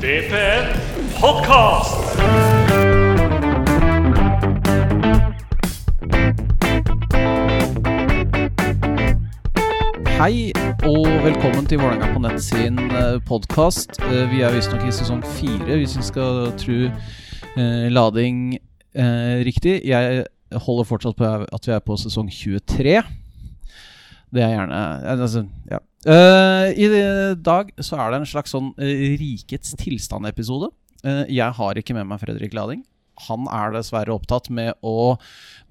DPN Podcast. Hei og velkommen til Vålerenga på nett sin podkast. Vi er visstnok i sesong fire, hvis vi skal tro eh, lading eh, riktig. Jeg holder fortsatt på at vi er på sesong 23. Det er gjerne altså, ja. Eh, I dag så er det en slags sånn eh, rikets tilstand-episode. Uh, jeg har ikke med meg Fredrik Lading. Han er dessverre opptatt med å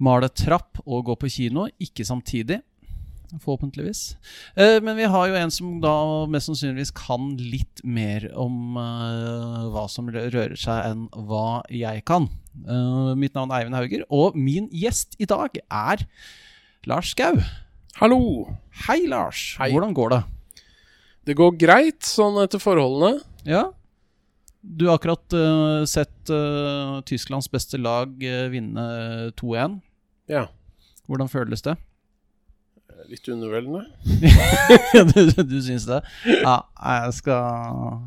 male trapp og gå på kino, ikke samtidig. Forhåpentligvis. Uh, men vi har jo en som da mest sannsynligvis kan litt mer om hva som rører seg, enn hva jeg kan. Mitt navn er Eivind Hauger, og min gjest i dag er Lars Skau. Hallo! Hei, Lars. Hei. Hvordan går det? Det går greit, sånn etter forholdene. Ja? Du har akkurat uh, sett uh, Tysklands beste lag uh, vinne 2-1. Ja. Hvordan føles det? Litt underveldende. du, du syns det? Ja, jeg skal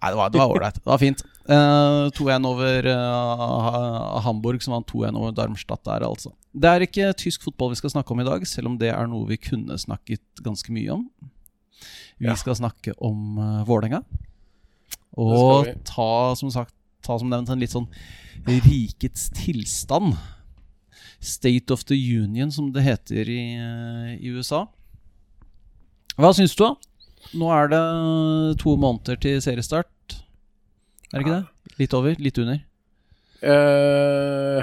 Nei, det var det. Det var fint. Eh, 2-1 over uh, Hamburg, som vant 2-1 over Darmstadt der, altså. Det er ikke tysk fotball vi skal snakke om i dag, selv om det er noe vi kunne snakket ganske mye om. Vi Ja. skal snakke om uh, Vålerenga. Og ta som sagt Ta som nevnt en litt sånn rikets tilstand. State of the Union, som det heter i, eh, i USA. Hva syns du, da? Nå er det to måneder til seriestart. Er det ikke det? Litt over? Litt under? Uh,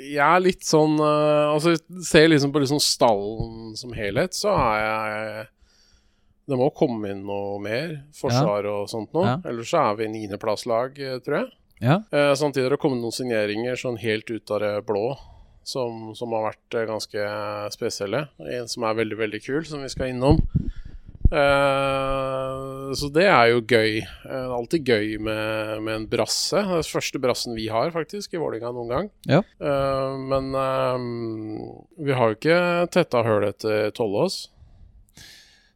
jeg er litt sånn uh, Altså, ser liksom på liksom stallen som helhet, så er jeg Det må komme inn noe mer. Forsvar og sånt noe. Ja. Ellers så er vi niendeplasslag, eh, tror jeg. Ja. Uh, samtidig har det kommet noen signeringer sånn helt ut av det blå. Som, som har vært ganske spesielle. En som er veldig, veldig kul, som vi skal innom. Eh, så det er jo gøy. Eh, det er alltid gøy med, med en brasse. Det er den første brassen vi har, faktisk, i Vålerenga noen gang. Ja. Eh, men eh, vi har jo ikke tetta høl etter Tollås.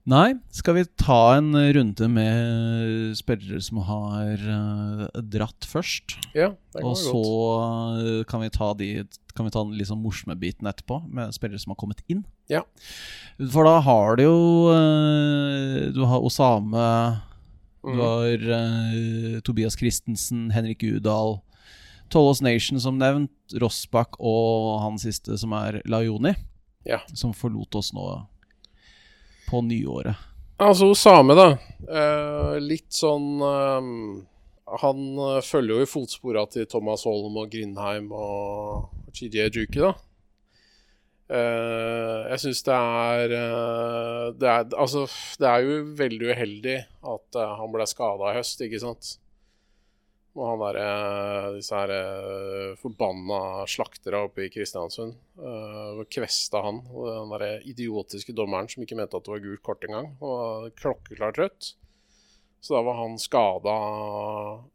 Nei, skal vi ta en runde med spillere som har eh, dratt først? Ja, det kan Og så godt. eh, kan vi ta de Kan vi ta den sånn morsomme biten etterpå, med spillere som har kommet inn. Ja. For da har du jo eh, Du har Osame, du Mm. har uh, Tobias Christensen, Henrik Udal, Tollås Nation som nevnt, Rossbakk og han siste som er Laioni, Ja. som forlot oss nå på nyåret. Altså Osame, da. Eh, litt sånn eh, Han eh, følger jo i fotspora til Thomas Holm og Grindheim og Chidie Juki, da. Eh, jeg syns det eh, det er Altså, det er jo veldig uheldig at eh, han ble skada i høst, ikke sant? Og han derre Disse her eh, forbanna slakterne oppe i Kristiansund. Uh, kvesta han. Og den derre idiotiske dommeren som ikke mente at det var gult kort engang. Og klokkeklart rødt. Så da var han skada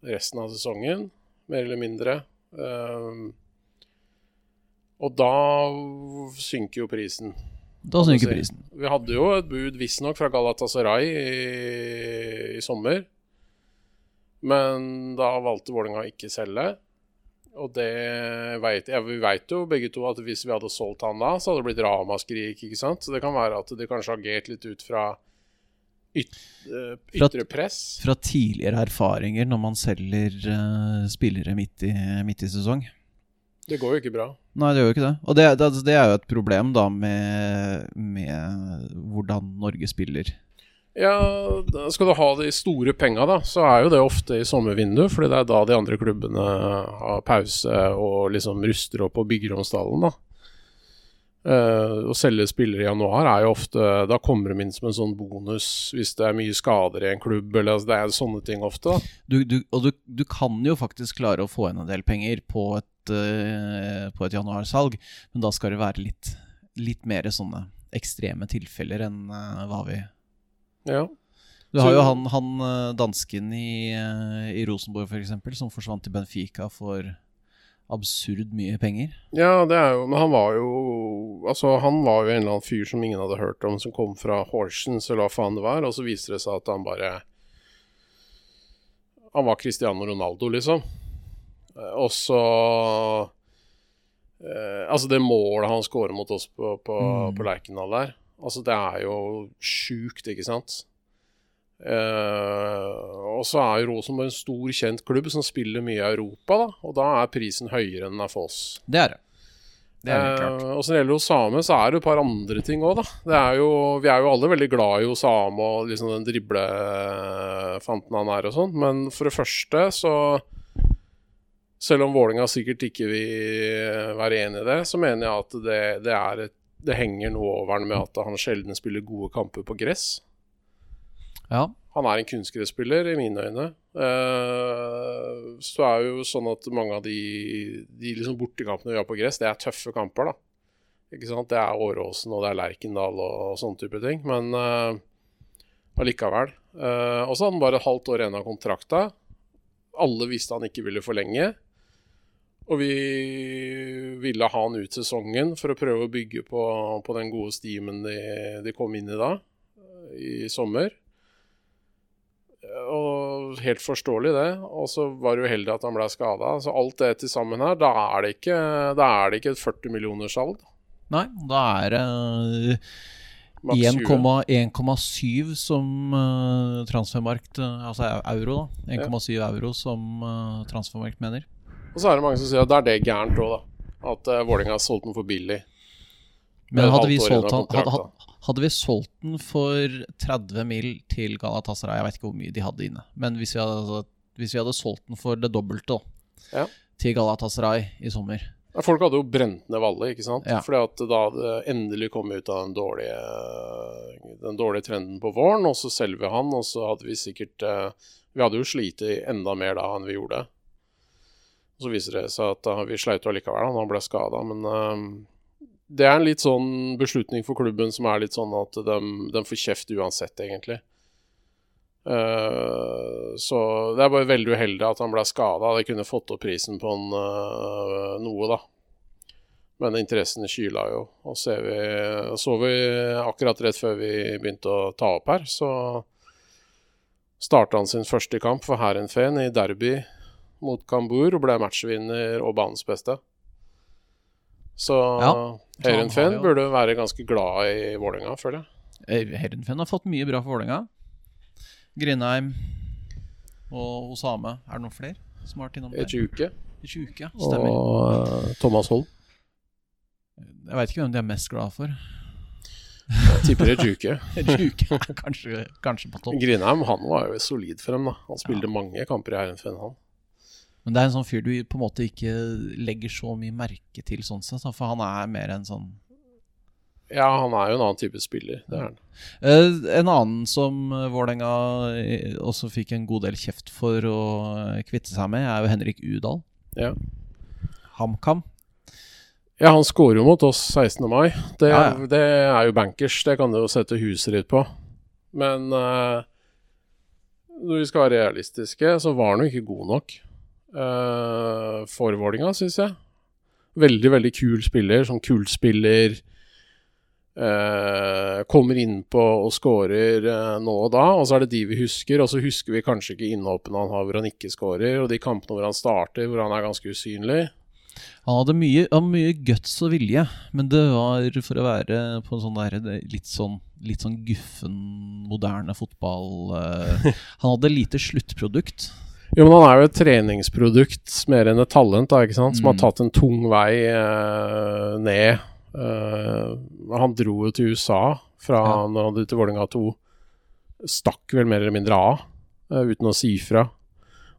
resten av sesongen, mer eller mindre. Uh, og da synker jo prisen. Da synker prisen. Vi hadde jo et bud visstnok fra Galatasaray i, i sommer. Men da valgte Vålerenga å ikke selge. Og det vet ja, Vi vet jo begge to at hvis vi hadde solgt han da, så hadde det blitt ramaskrik. ikke sant? Så det kan være at det kanskje har agert litt ut fra yt, eh, ytre press. Fra tidligere erfaringer når man selger uh, spillere midt i, midt i sesong. Det går jo ikke bra. Nei, det gjør jo ikke det. Og det, det, det er jo et problem da med, med hvordan Norge spiller. Ja, skal du ha de store penga, da, så er jo det ofte i sommervinduet. fordi det er da de andre klubbene har pause og liksom ruster opp og bygger om stallen, da. Uh, å selge spillere i januar er jo ofte Da kommer de inn som en sånn bonus hvis det er mye skader i en klubb, eller altså, det er sånne ting ofte. Du, du, og du, du kan jo faktisk klare å få inn en del penger på et, uh, på et januarsalg, men da skal det være litt, litt mer sånne ekstreme tilfeller enn uh, hva vi Ja. Du har jo han, han eh, dansken i, eh, i Rosenborg, f.eks., som forsvant til Benfica for absurd mye penger. Ja, det er jo Men han var jo Altså, han var jo en eller annen fyr som ingen hadde hørt om, som kom fra Horsens, eller hva faen det var, og så viste det seg at han bare Han var Cristiano Ronaldo, liksom. Eh, Og så eh, Altså, det målet han scorer mot oss på, på, Mm. på Lerkendal der, altså det er jo sjukt, ikke sant? Uh, og så er jo Rosenborg en stor, kjent klubb som spiller mye i Europa, da. Og da er prisen høyere enn den er for oss. Det er det. Det er helt klart. Eh, og så gjelder Osame, så er det et par andre ting òg, da. Det er jo, vi er jo alle veldig glad i Osame og liksom den driblefanten han er og sånn, men for det første så Selv om Vålinga sikkert ikke vil være enig i det, så mener jeg at det, det, er et, det henger noe over han med at han sjelden spiller gode kamper på gress. Ja. Han er en kunstgresspiller, i mine øyne. Uh, så er det jo sånn at mange av de, de liksom bortekampene vi har på gress, det er tøffe kamper, da. Ikke sant? Det er Åråsen og det er Lerkendal og, og sånne type ting. Men uh, allikevel. Uh, og så hadde han bare et halvt år igjen av kontrakta. Alle visste han ikke ville forlenge. Og vi ville ha han ut sesongen for å prøve å bygge på, på den gode stimen de, de kom inn i da, i sommer. Og helt forståelig, det. Og så var det uheldig at han ble skada. Så alt det til sammen her, da er det ikke, da er det ikke et 40 millioners salg. Nei, da er det uh... 1,7 som uh, transfermarkt eh, Altså euro, da. 1,7 euro som uh, transfermarkt mener. Og så er det mange som sier at da er det gærent òg, da. At uh, Vålerenga har solgt den for billig. Men hadde vi, solgt han, hadde, hadde, hadde vi solgt den for 30 mil til Galatasaray Jeg vet ikke hvor mye de hadde inne, men hvis vi hadde, altså, hvis vi hadde solgt den for det dobbelte da, Ja. til Galatasaray i sommer Folk hadde jo brent ned Valle, ikke sant. Ja. Fordi at da det endelig kom ut av den dårlige, den dårlige trenden på våren, og så selger vi han, og så hadde vi sikkert eh, Vi hadde jo slitt enda mer da enn vi gjorde. Så viser det seg at uh, vi sleit jo allikevel, han ble skada. Men uh, det er en litt sånn beslutning for klubben som er litt sånn at de, de får kjeft uansett, egentlig. Uh, så det er bare veldig uheldig at han ble skada. Det kunne fått opp prisen på en, uh, noe, da. Men interessen kyla jo. Og så, vi, så vi akkurat rett før vi begynte å ta opp her, så starta han sin første kamp for Hærenfeen i derby mot Kambur og ble matchvinner og banens beste. Så Ja, Herrenfen jo- burde være ganske glad i Vålerenga, føler jeg. Eh, Heerenveen har fått mye bra for Vålerenga. Grindheim og Osame. Er det noen flere som har vært innom der? Ejuke Ejuke, ja. Stemmer. og eh, Thomas Holm. Jeg veit ikke hvem de er mest glad for. Jeg tipper Ejuke. Ejuke kanskje, kanskje på topp. Grindheim han var jo solid for dem. da Han spilte mange kamper i Herrenfen, han. Men det er en sånn fyr du på en måte ikke legger så mye merke til, sånn sett. For han er mer en sånn Ja, han er jo en annen type spiller. Det er han. Eh, En annen som eh, Vålerenga eh, også fikk en god del kjeft for å kvitte seg med, er jo Henrik Udal. Ja. HamKam. ja, han skårer jo mot oss 16. mai. Det, Ja, ja. det er jo bankers. Det kan du jo sette huset ditt på. Men uh, når vi skal være realistiske, så var han jo ikke god nok uh, for Vålinga, syns jeg. Veldig, veldig kul spiller. Sånn kultspiller. Uh, kommer innpå og scorer uh, nå og da, og så er det de vi husker. Og så husker vi kanskje ikke innhoppene han har hvor han ikke scorer, og de kampene hvor han starter, hvor han er ganske usynlig. Han hadde mye, han hadde mye guts og vilje, men det var for å være på en sånn der, litt sånn Litt sånn guffen, moderne fotball uh, Han hadde lite sluttprodukt. Jo, men han er jo et treningsprodukt mer enn et talent, da, ikke sant? som har Mm. tatt en tung vei eh, ned. Eh, han dro jo til USA fra Ja. når han dro til Vålerenga 2. Stakk vel mer eller mindre av, eh, uten å si fra.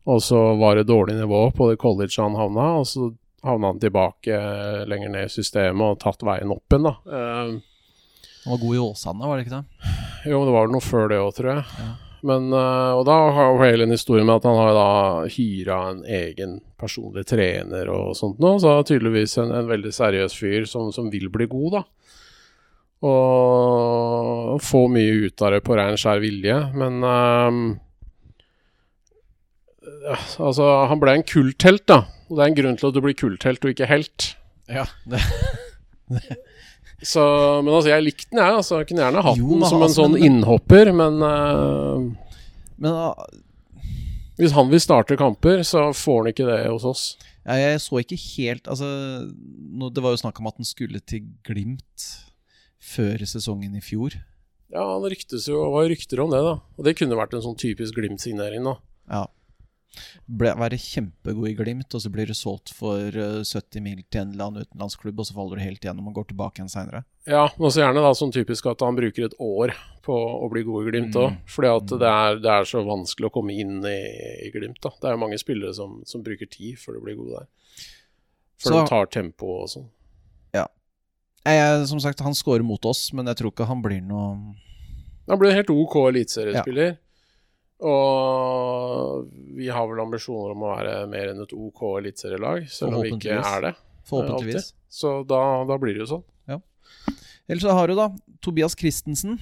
Og så var det dårlig nivå på det colleget han havna, og så havna han tilbake eh, lenger ned i systemet og tatt veien opp igjen, da. Eh, Han var god i Åsane, var det ikke det? jo, men det var vel noe før det òg, tror jeg. Ja. Men, eh, og da har jo hele en historie med at han har da hyra en egen personlig trener og sånt nå, så tydeligvis en, en veldig seriøs fyr som, som vil bli god, da. Og få mye ut av det på rein skjær vilje, men um, Altså, han ble en kulthelt, da. Og det er en grunn til at du blir kulthelt og ikke helt. Ja, det, Så, men altså, jeg likte den, jeg. Altså, jeg kunne gjerne hatt den som en altså, sånn men- innhopper, men uh, Men uh, Hvis han vil starte kamper, så får han ikke det hos oss. Jeg, jeg så ikke helt Altså, nå, det var jo snakk om at han skulle til Glimt før sesongen i fjor. Ja, det var rykter om det, da. Og det kunne vært en sånn typisk Glimt-signering, da. Ja. Ble, være kjempegod i Glimt, og så blir du solgt for eh, 70 mil til en eller annen utenlandsklubb, og så faller du helt igjennom og går tilbake igjen seinere. Ja, men så gjerne da sånn typisk at han bruker et år på å bli god i Glimt òg. Mm. Fordi at det er, det er så vanskelig å komme inn i, i Glimt, da. Det er mange spillere som, som bruker tid før de blir gode der. Før Så- de tar tempo og sånn. Jeg, jeg- som sagt, han scorer mot oss, men jeg tror ikke han blir noe Han blir en helt OK eliteseriespiller. Og vi har vel ambisjoner om å være mer enn et OK eliteserielag, selv om vi ikke er det. Forhåpentligvis. Så da, da blir det jo sånn. Ellers så har du da Tobias Christensen.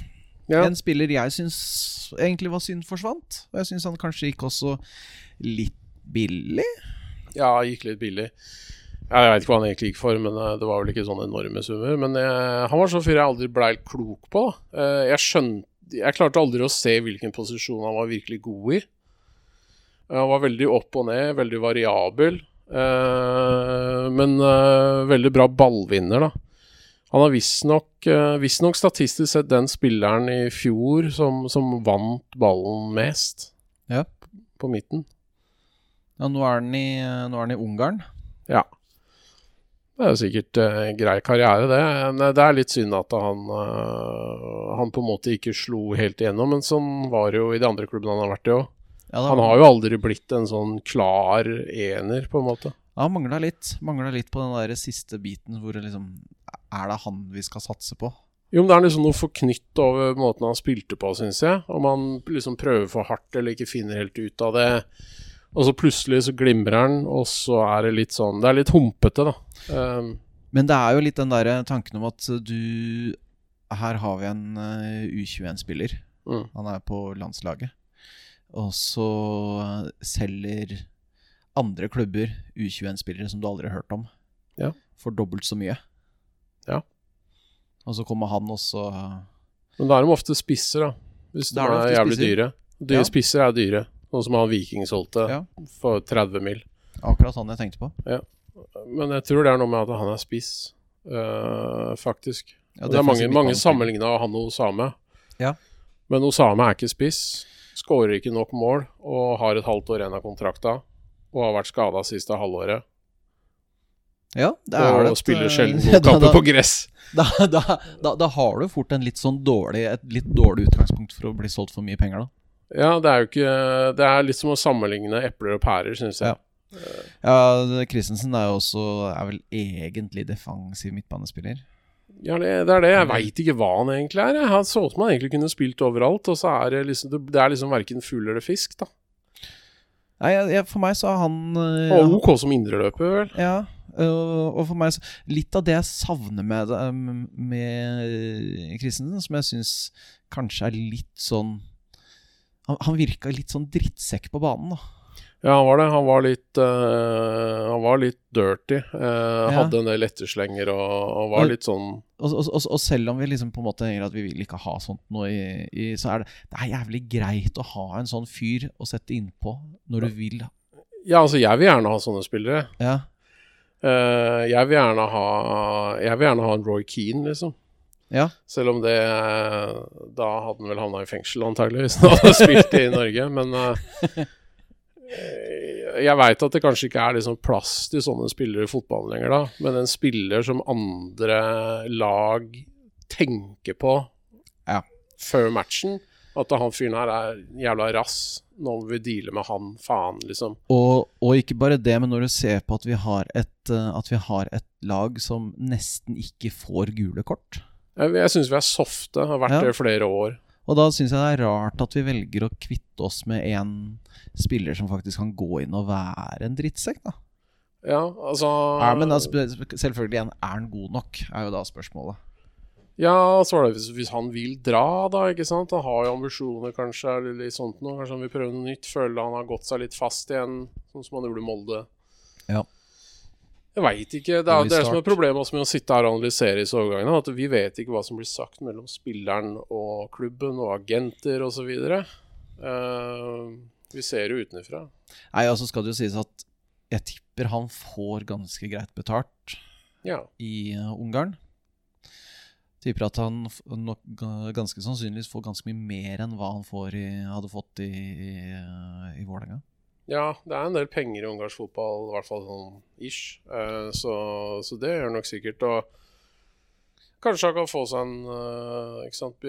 Ja. En spiller jeg syns egentlig var synd forsvant. Og jeg syns han kanskje gikk også litt billig. Ja, gikk litt billig. Jeg vet ikke hva han egentlig gikk for, men eh, det var vel ikke sånne enorme summer. Men jeg, han var sånn fyr jeg aldri ble helt klok på. Eh, jeg skjønte Jeg klarte aldri å se hvilken posisjon han var virkelig god i. Eh, han var veldig opp og ned, veldig variabel. eh, men eh, veldig bra ballvinner, da. Han har visstnok eh, visst statistisk sett den spilleren i fjor som, som vant ballen mest. Ja. På midten. Ja, nå er han i, nå er han i Ungarn. Ja. Det er jo sikkert eh, grei karriere, det. Men det er litt synd at han, eh, han på en måte ikke slo helt igjennom, men sånn var det jo i de andre klubbene han har vært i òg. Ja, Han har jo aldri blitt en sånn klar ener, på en måte. Ja, mangla litt. Mangla litt på den der siste biten hvor liksom Er det han vi skal satse på? Jo, men det er liksom noe forknytt over måten han spilte på, syns jeg. Om han liksom prøver for hardt eller ikke finner helt ut av det. Og så plutselig så glimrer han, og så er det litt sånn Det er litt humpete, da. Um, Men det er jo litt den der tanken om at du Her har vi en uh, U21-spiller. mm. Han er på landslaget. Og så eh, selger andre klubber U21-spillere som du aldri har hørt om, Ja. for dobbelt så mye. Ja. Og så kommer han også Men da er de ofte spisser, da. Hvis de er er, jævlig spisser. dyre. Dyre Ja. spisser er dyre. Sånn som han Viking solgte Ja. for 30 mil. Akkurat sånn jeg tenkte på. Men jeg tror det er noe med at han er spiss, uh, faktisk. Ja, det er mange, mange sammenligna han og Osame. Ja. Men Osame er ikke spiss. Skårer ikke nok mål og har et halvt år igjen av kontrakta. Og har vært skada siste halvåret. Ja, det Og er det. spiller sjelden Da- gode kamper på gress. Da, da, da, da har du fort en litt sånn dårlig, et litt dårlig utgangspunkt for å bli solgt for mye penger, da. Ja, det er jo ikke Det er litt som å sammenligne epler og pærer, syns jeg. Ja. Ja, Christensen er jo også Er vel egentlig defensiv midtbanespiller. Ja, det, det er det. Jeg veit ikke hva han egentlig er. Han så ut som han egentlig kunne spilt overalt, og så er det liksom Det, er liksom verken fugl eller fisk, da. Nei, jeg, for meg så er han øh, Og OK som indreløper, vel. Ja, øh, og for meg så Litt av det jeg savner med, um, med Christensen, som jeg syns kanskje er litt sånn Han, han virka litt sånn drittsekk på banen, da. Ja, han var det. Han var litt uh, Han var litt dirty. eh, Hadde en del etterslenger og, og var Og- litt sånn Og, og, selv om vi liksom på en måte tenker at vi vil ikke ha sånt nå, i, i, så er det, det er jævlig greit å ha en sånn fyr å sette innpå når du vil. Ja, altså, jeg vil gjerne ha sånne spillere. Ja, Uh, jeg vil gjerne ha Jeg vil gjerne ha en Roy Keane, liksom. Ja. Selv om det Da hadde han vel havna i fengsel, antagelig, hvis han hadde spilt i Norge. Men uh, jeg veit at det kanskje ikke er liksom plass til sånne spillere i fotballen lenger, da. Men en spiller som andre lag tenker på Ja. før matchen, at han fyren her er jævla rass. Nå må vi deale med han, faen, liksom. Og, og ikke bare det, men når du ser på at vi har et, eh, at vi har et lag som nesten ikke får gule kort. Jeg, jeg syns vi er softe, har vært det i flere år. Og da syns jeg det er rart at vi velger å kvitte oss med en spiller som faktisk kan gå inn og være en drittsekk, da. Ja, altså Ja, men da, selvfølgelig igjen, er han god nok, er jo da spørsmålet. Ja, så var det hvis, hvis han vil dra, da, ikke sant. Han har jo ambisjoner, kanskje, eller litt sånt noe. Kanskje han vil prøve noe nytt. Føler han har gått seg litt fast igjen, sånn som han gjorde i Molde. Ja. Jeg veit ikke. Det er det er som er problemet også med å sitte her og analysere disse overgangene. At vi vet ikke hva som blir sagt mellom spilleren og klubben og agenter osv. Uh, Vi ser jo utenfra. Nei, altså skal det jo sies at jeg tipper han får ganske greit betalt Ja. i uh, Ungarn. Tipper at han nok ganske sannsynligvis får ganske mye mer enn hva han får i, hadde fått i, i, i Vålerenga. Ja, det er en del penger i ungarsk fotball, i hvert fall sånn ish. Eh, så, så det gjør nok sikkert. Og kanskje han kan få seg en eh, sant,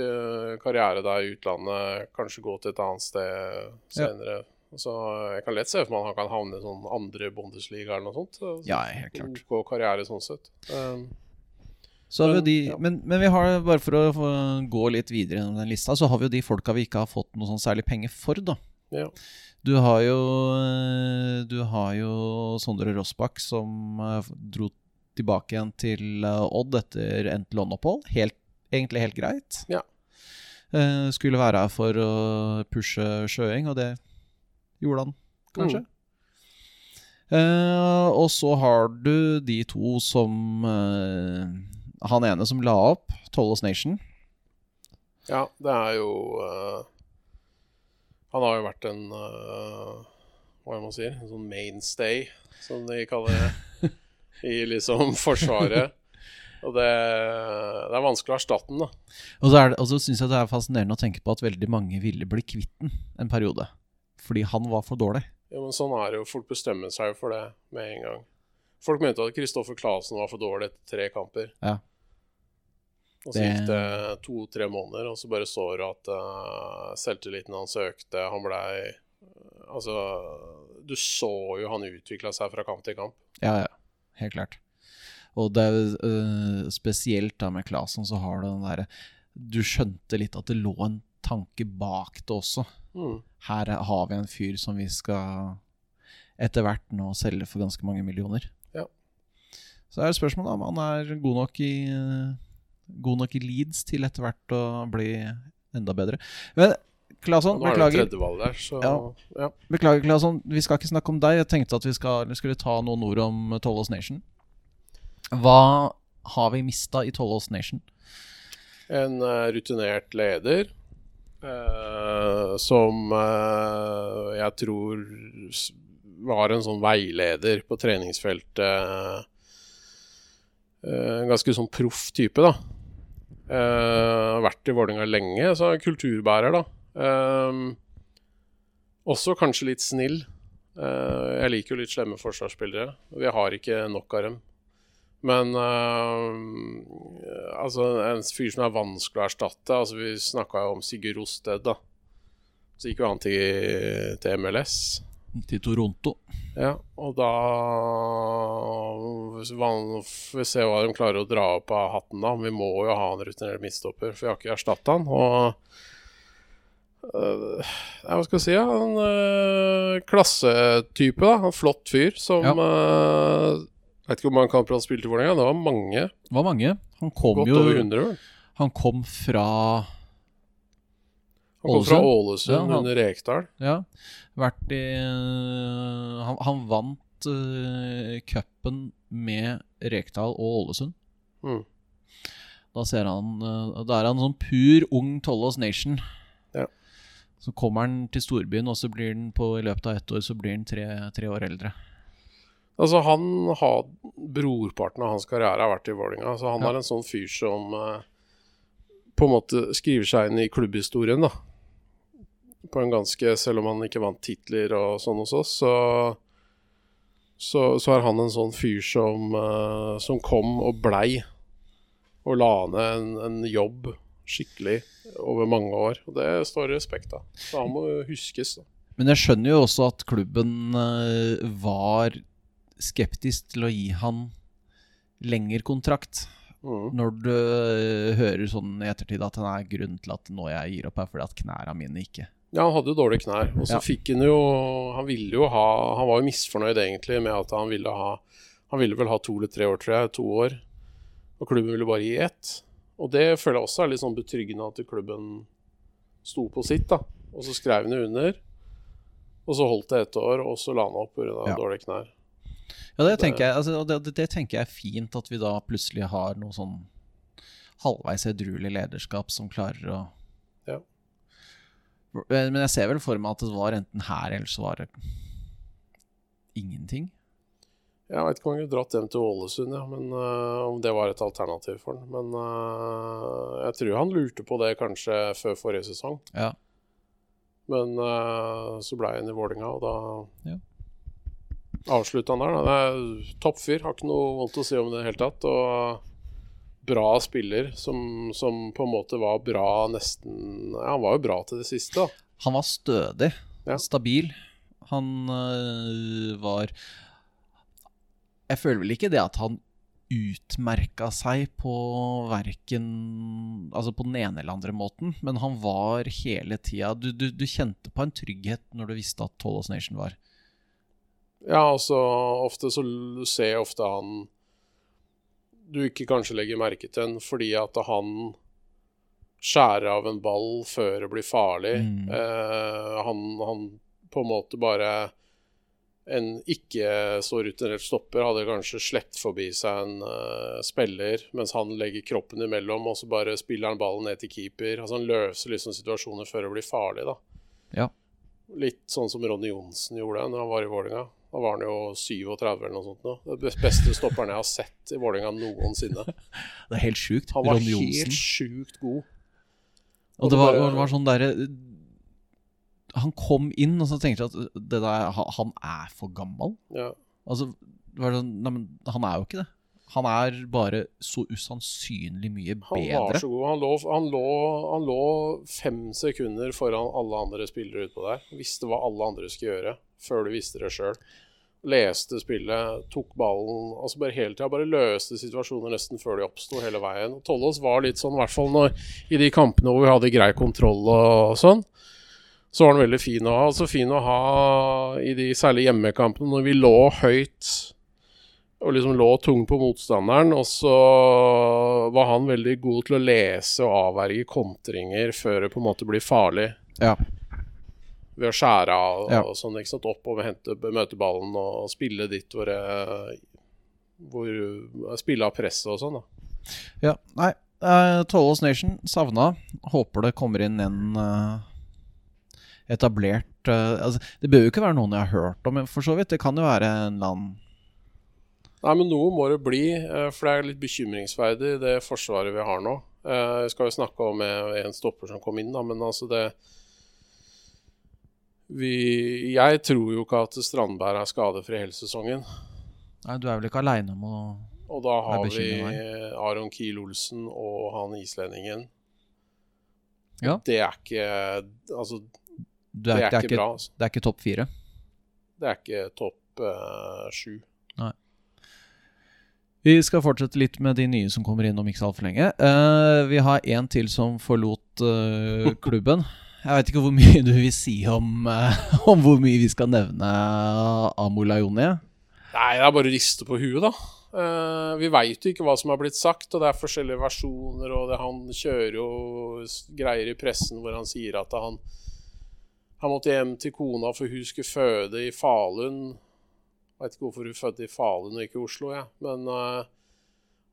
karriere der i utlandet. Kanskje gå til et annet sted senere. Så jeg kan lett se for meg at han kan havne i sånn andre Bundesliga eller noe sånt. Så- Ja, helt klart. OK karriere sånn sett. Um, Så har vi Men, de, ja. men, men vi har, bare for å gå litt videre gjennom den lista, så har vi jo de folka vi ikke har fått noe sånn særlig penger for, da. Ja. Du har jo eh, Du har jo Sondre Rossbakk som eh, dro tilbake igjen til eh, Odd etter endt låneopphold. Helt, egentlig helt greit. Ja. Skulle være her for å pushe Sjøeng, og det gjorde han kanskje. Eh, og så har du de to som uh, Han ene som la opp, Tollos Nation. Ja, det er jo eh, Han har jo vært en uh, Hva er man sier? En sånn mainstay, som de kaller det. I liksom Forsvaret. Og det, det er vanskelig å erstatte den, da. Og så, er det- og så syns jeg det er fascinerende å tenke på at veldig mange ville bli kvitt den en periode. Fordi han var for dårlig. Ja, men sånn er det jo. Folk bestemmer seg jo for det med en gang. Folk mente at Kristoffer Clasen var for dårlig etter tre kamper. Ja. Og så gikk det to-tre måneder, og så bare så du at uh, selvtilliten hans økte. Han blei Altså, du så jo han utvikla seg fra kamp til kamp. Ja, ja. Helt klart. Og det er uh, spesielt da med Claesson, så har du den derre Du skjønte litt at det lå en tanke bak det også. Mm. Her er- har vi en fyr som vi skal etter hvert nå selge for ganske mange millioner. Ja. Så er det spørsmålet om han er god nok i øh, God nok i Leeds til etter hvert å bli enda bedre. Men det beklager. der, så Ja. ja. Beklager, Klasson. Vi skal ikke snakke om deg. Jeg tenkte at vi skal, skulle ta noen ord om Tollås Nation. Hva har vi mista i Tollås Nation? En uh, rutinert leder uh, som uh, jeg tror var en sånn veileder på treningsfeltet. En ganske sånn proff type, da. Eh, har vært i Vålerenga lenge, så er kulturbærer, da. Uh, også kanskje litt snill. Uh, jeg liker jo litt slemme forsvarsspillere. Vi har ikke nok av dem. Men øh, altså, en fyr som er vanskelig å erstatte altså, Vi snakka jo om Sigurd Rosted, da. Så gikk jo han til, til MLS. Til Toronto. Ja, og da Får vi se hva de klarer å dra opp av hatten, da. Vi må jo ha en rutinert midtstopper, for vi har ikke erstatta han. Og ja, hva skal jeg si? Ja, en øh, klassetype, da. En flott fyr som Ja. øh, Vet ikke hvor mange kamper han spilte for Vålerenga. Det var mange. Det var mange. Han kom Godt jo over 100, vel. Han kom fra Han kom fra Ålesund? Ja, han- under Rekdal. Ja, vært i øh, Han, han vant uh, cupen med Rekdal og Ålesund. Mm. Da ser han uh, Da er han sånn pur ung Tollås Nation. Ja. Så kommer han til storbyen, og så blir han på i løpet av ett år så blir han tre, tre år eldre. Altså, han har Brorparten av hans karriere har vært i Vålerenga. Så han Ja. er en sånn fyr som eh, på en måte skriver seg inn i klubbhistorien, da. På en ganske Selv om han ikke vant titler og sånn hos oss, så så, så er han en sånn fyr som, uh, som kom og blei og la ned en, en jobb skikkelig over mange år. Og det står respekt av. Så han må huskes. da. Men jeg skjønner jo også at klubben øh, var skeptisk til å gi han lengre kontrakt. Mm. Når du øh, hører sånn i ettertid at han er grunnen til at nå jeg gir opp, er fordi at knærne mine ikke Ja, han hadde jo dårlige knær. Og så Ja. fikk han jo Han ville jo ha Han var jo misfornøyd egentlig med at han ville ha Han ville vel ha to eller tre år, tror jeg. To år. Og klubben ville bare gi ett. Og det føler jeg også er litt sånn betryggende at klubben sto på sitt, da. Og så skrev han under. Og så holdt det ett år, og så la han opp pga. Ja. dårlige knær. Ja, det tenker, jeg, altså, det, det, tenker jeg er fint at vi da plutselig har noe sånn halvveis edruelig lederskap som klarer å. Men jeg ser vel for meg at det var enten her, eller så var det ingenting. Jeg veit ikke om han kunne dratt hjem til Ålesund, ja, men uh, om det var et alternativ for han. Men uh, jeg tror han lurte på det kanskje før forrige sesong. Ja. Men uh, så ble han i Vålinga, og da Ja. avslutta han der. Da. Er toppfyr, har ikke noe vondt å si om det i det hele tatt. Og bra spiller som, som på en måte var bra nesten Ja, han var jo bra til det siste, da. Han var stødig, Ja. stabil. Han øh, var Jeg føler vel ikke det at han utmerka seg på verken Altså på den ene eller andre måten, men han var hele tida du, du, du kjente på en trygghet når du visste at Tollos Nation var. Ja, altså ofte så ser jeg ofte han du ikke kanskje legger merke til en fordi at han skjærer av en ball før det blir farlig. Mm. Eh, han, han på en måte bare En ikke så rutinert stopper hadde kanskje slept forbi seg en uh, spiller, mens han legger kroppen imellom, og så bare spiller han ballen ned til keeper. Altså Han løser liksom situasjoner før det blir farlig, da. Ja. Litt sånn som Ronny Johnsen gjorde når han var i Vålinga. Da var han jo 37 eller noe sånt. Nå. Det bes- beste stopperen jeg har sett i Vålinga noensinne. Det er helt sjukt. Han var helt sjukt god. Og Og det var, det var sånn derre Han kom inn, og så tenkte jeg at det der, han- er for gammel. Ja. Altså, var sånn, nei, men han er jo ikke det. Han er bare så usannsynlig mye bedre. Han var så god. Han lå, han, lå, han lå fem sekunder foran alle andre spillere utpå der. Visste hva alle andre skulle gjøre, før du visste det sjøl. Leste spillet, tok ballen altså bare hele tida. Bare løste situasjoner nesten før de oppsto hele veien. Og Tollås var litt sånn, i hvert fall når, i de kampene hvor vi hadde grei kontroll og sånn. Så var han veldig fin å ha. Altså fin å ha i de særlig hjemmekampene når vi lå høyt og liksom lå tung på motstanderen. Og så var han veldig god til å lese og avverge kontringer før det på en måte blir farlig. Ja. Ved å skjære av og, sånn, ikke sant. Opp og hente, møte ballen og spille dit hvor, hvor Spille av presset og sånn, da. Ja, nei. Uh, Tollås Nation savna. Håper det kommer inn en uh, etablert uh, altså, Det bør jo ikke være noen jeg har hørt om, men for så vidt. Det kan jo være en eller annen Nei, men noe må det bli, eh, for det er litt bekymringsverdig, det forsvaret vi har nå. Eh, Jeg skal jo snakke om eh, en stopper som kom inn, da, men altså det vi, Jeg tror jo ikke at Strandberg er skadefri hele sesongen. Nei, du er vel ikke aleine om å Og da har vi Aron Kiel-Olsen og han islendingen. Ja. Det er ikke Altså, er, det, er ikke ikke, bra. Altså. det er ikke topp fire. Det er ikke topp uh, sju. Vi skal fortsette litt med de nye som kommer inn om ikke så altfor lenge. Uh, vi har en til som forlot uh, klubben. Jeg vet ikke hvor mye du vil si om, eh, om hvor mye vi skal nevne Amula Joni. Nei, det er bare å riste på huet, da. Uh, vi veit jo ikke hva som har blitt sagt, og det er forskjellige versjoner. Og det, han kjører jo greier i pressen hvor han sier at han Han måtte hjem til kona for hun skulle føde i Falun. Veit ikke hvorfor hun fødte i Falun og ikke i Oslo, jeg. Men eh,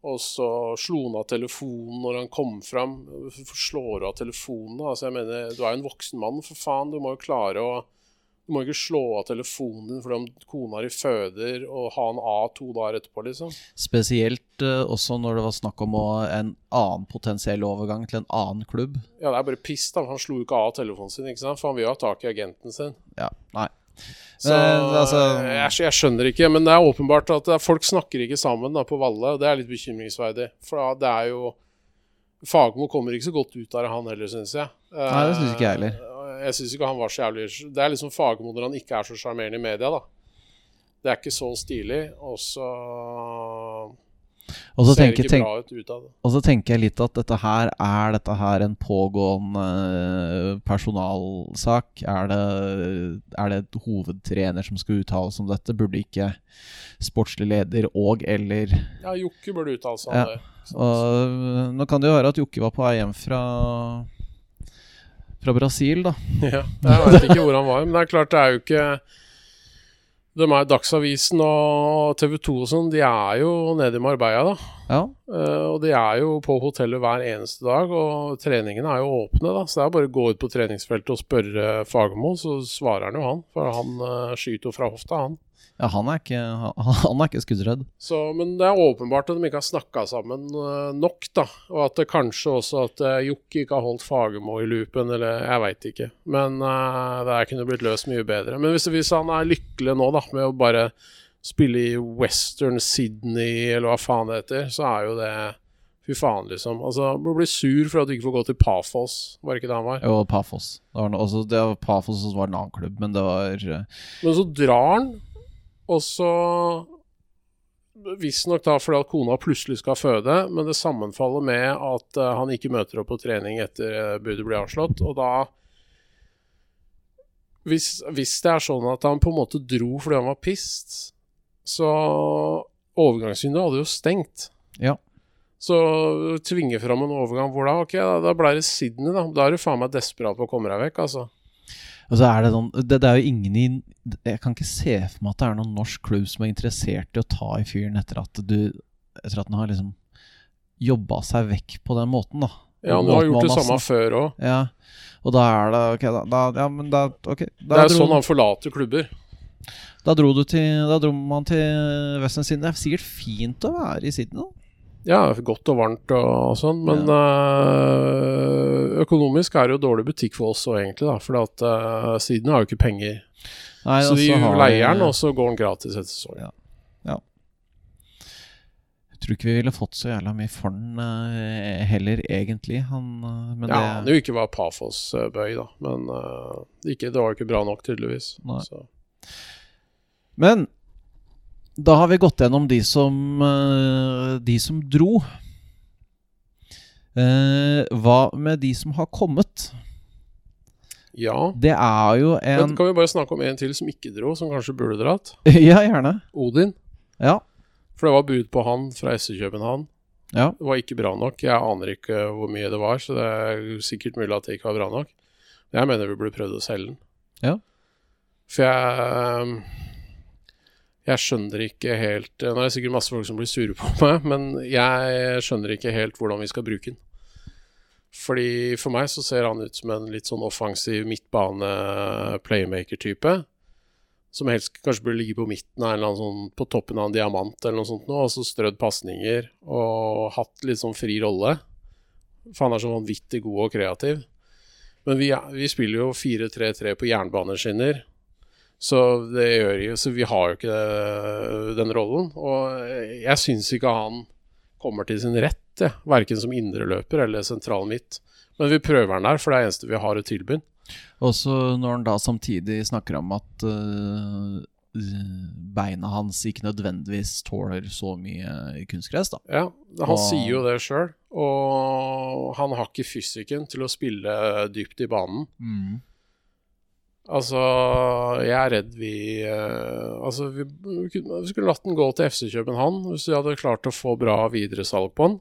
Og så slo han av telefonen når han kom fram. Hvorfor slår du av telefonen? Altså, jeg mener, Du er jo en voksen mann, for faen. Du må jo klare å du må ikke slå av telefonen din fordi om kona di føder, og ha en A to dager etterpå, liksom. Spesielt uh, også når det var snakk om å, en annen potensiell overgang til en annen klubb. Ja, det er bare piss, da. Han slo jo ikke av telefonen sin, ikke sant? for han vil jo ha tak i agenten sin. Ja, nei. Så Men, altså- jeg, jeg skjønner ikke, men det er åpenbart at er- folk snakker ikke sammen da, på Valle. og Det er litt bekymringsverdig. For det er jo Fagmo kommer ikke så godt ut av det, han heller, syns jeg. Nei, det synes ikke jeg heller. Eh, Jeg syns ikke han var så jævlig Det er liksom Fagmo når han ikke er så sjarmerende i media, da. Det er ikke så stilig, og så Og så, tenker, tenk, og så tenker jeg litt at dette her er dette her en pågående eh, personalsak. Er det, er det et hovedtrener som skal uttale seg om dette? Burde ikke sportslig leder og eller Ja, Jokke burde uttale seg om Ja. det. Og nå kan det jo være at Jokke var på vei hjem fra Fra Brasil, da. Ja, jeg veit ikke hvor han var, men det er klart det er jo ikke De er Dagsavisen og TV 2 og sånn, de er jo nede i Marbella, da. Ja. Uh, og de er jo på hotellet hver eneste dag, og treningene er jo åpne, da. Så det er bare å gå ut på treningsfeltet og spørre Fagermo, så svarer han jo han. For han uh, skyter jo fra hofta, han. Ja, han er ikke, han, er ikke skuddredd. Så, men det er åpenbart at de ikke har snakka sammen eh, nok, da. Og at det kanskje også at uh, Jokke ikke har holdt Fagermo i loopen, eller jeg veit ikke. Men uh, det kunne blitt løst mye bedre. Men hvis, hvis han er lykkelig nå, da, med å bare spille i Western Sydney, eller hva faen det heter, så er jo det Fy faen, liksom. Altså, du blir sur for at du ikke får gå til Pafos, var det ikke det han var? Jo, Pafos. Det var, også, det var Pafos som var en annen klubb, men det var eh, Men så drar han, og så Visstnok da fordi at kona plutselig skal føde, men det sammenfaller med at uh, han ikke møter opp på trening etter uh, budet blir avslått. Og da hvis, hvis det er sånn at han på en måte dro fordi han var pissed, så Overgangsvinduet hadde jo stengt. Ja. Så tvinge fram en overgang hvor da? Ok, da, da ble det Sydney, da. Da er du faen meg desperat på å komme deg vekk, altså. Og så er det sånn det, det er jo ingen i Jeg kan ikke se for meg at det er noen norsk klubb som er interessert i å ta i fyren etter at du Etter at han har liksom jobba seg vekk på den måten, da. Ja, han har gjort det samme før òg. Ja. Og da er det Ok, da, da Ja, men da Ok. Da Det er jo sånn han forlater klubber. da dro du til Da dro man til Western Sydney. Det er sikkert fint å være i Sydney, da. Ja, godt og varmt og sånn, men øh, økonomisk er det jo dårlig butikk for oss òg, egentlig, da. For at øh, Sydney har jo ikke penger. Nei, så de har leier den, og så går den gratis etter sesongen. Jeg tror ikke vi ville fått så jævla mye for den eh, heller, egentlig. Han, eh, men Ja, det jo ikke var Pafos-bøy, da, men øh, ikke, det var jo ikke bra nok, tydeligvis. Men da har vi gått gjennom de som eh, De som dro. Eh, hva med de som har kommet? Ja. Det er jo Men en kan vi bare snakke om en til som ikke dro, som kanskje burde dratt? Ja, gjerne. Odin. Ja. For det var bud på han fra SC København. ja. Det var ikke bra nok. Jeg aner ikke hvor mye det var, så det er sikkert mulig at det ikke var bra nok. Men jeg mener vi burde prøvd å selge den. Ja. For jeg Jeg skjønner ikke helt Nå er det sikkert masse folk som blir sure på meg, men jeg skjønner ikke helt hvordan vi skal bruke den. Fordi For meg så ser han ut som en litt sånn offensiv midtbane-playmaker-type. Som helst kanskje burde ligge på midten av en eller annen sånn, på toppen av en diamant eller noe sånt nå, og så strødd pasninger og hatt litt sånn fri rolle. For han er så vanvittig god og kreativ. Men vi, vi spiller jo 4-3-3 på jernbaneskinner, så det gjør jo Så vi har jo ikke eh, den rollen. Og jeg syns ikke han kommer til sin rett, ja. verken som indreløper eller sentral midt. Men vi prøver han der, for det er det eneste vi har å tilby. Og så når han da samtidig snakker om at uh, beina hans ikke nødvendigvis tåler så mye kunstgress, da. Ja, han Og- sier jo det sjøl. Og han har ikke fysikken til å spille dypt i banen. Altså, jeg er redd vi eh, Altså, vi, vi skulle latt den gå til FC København hvis vi hadde klart å få bra videresalg på den.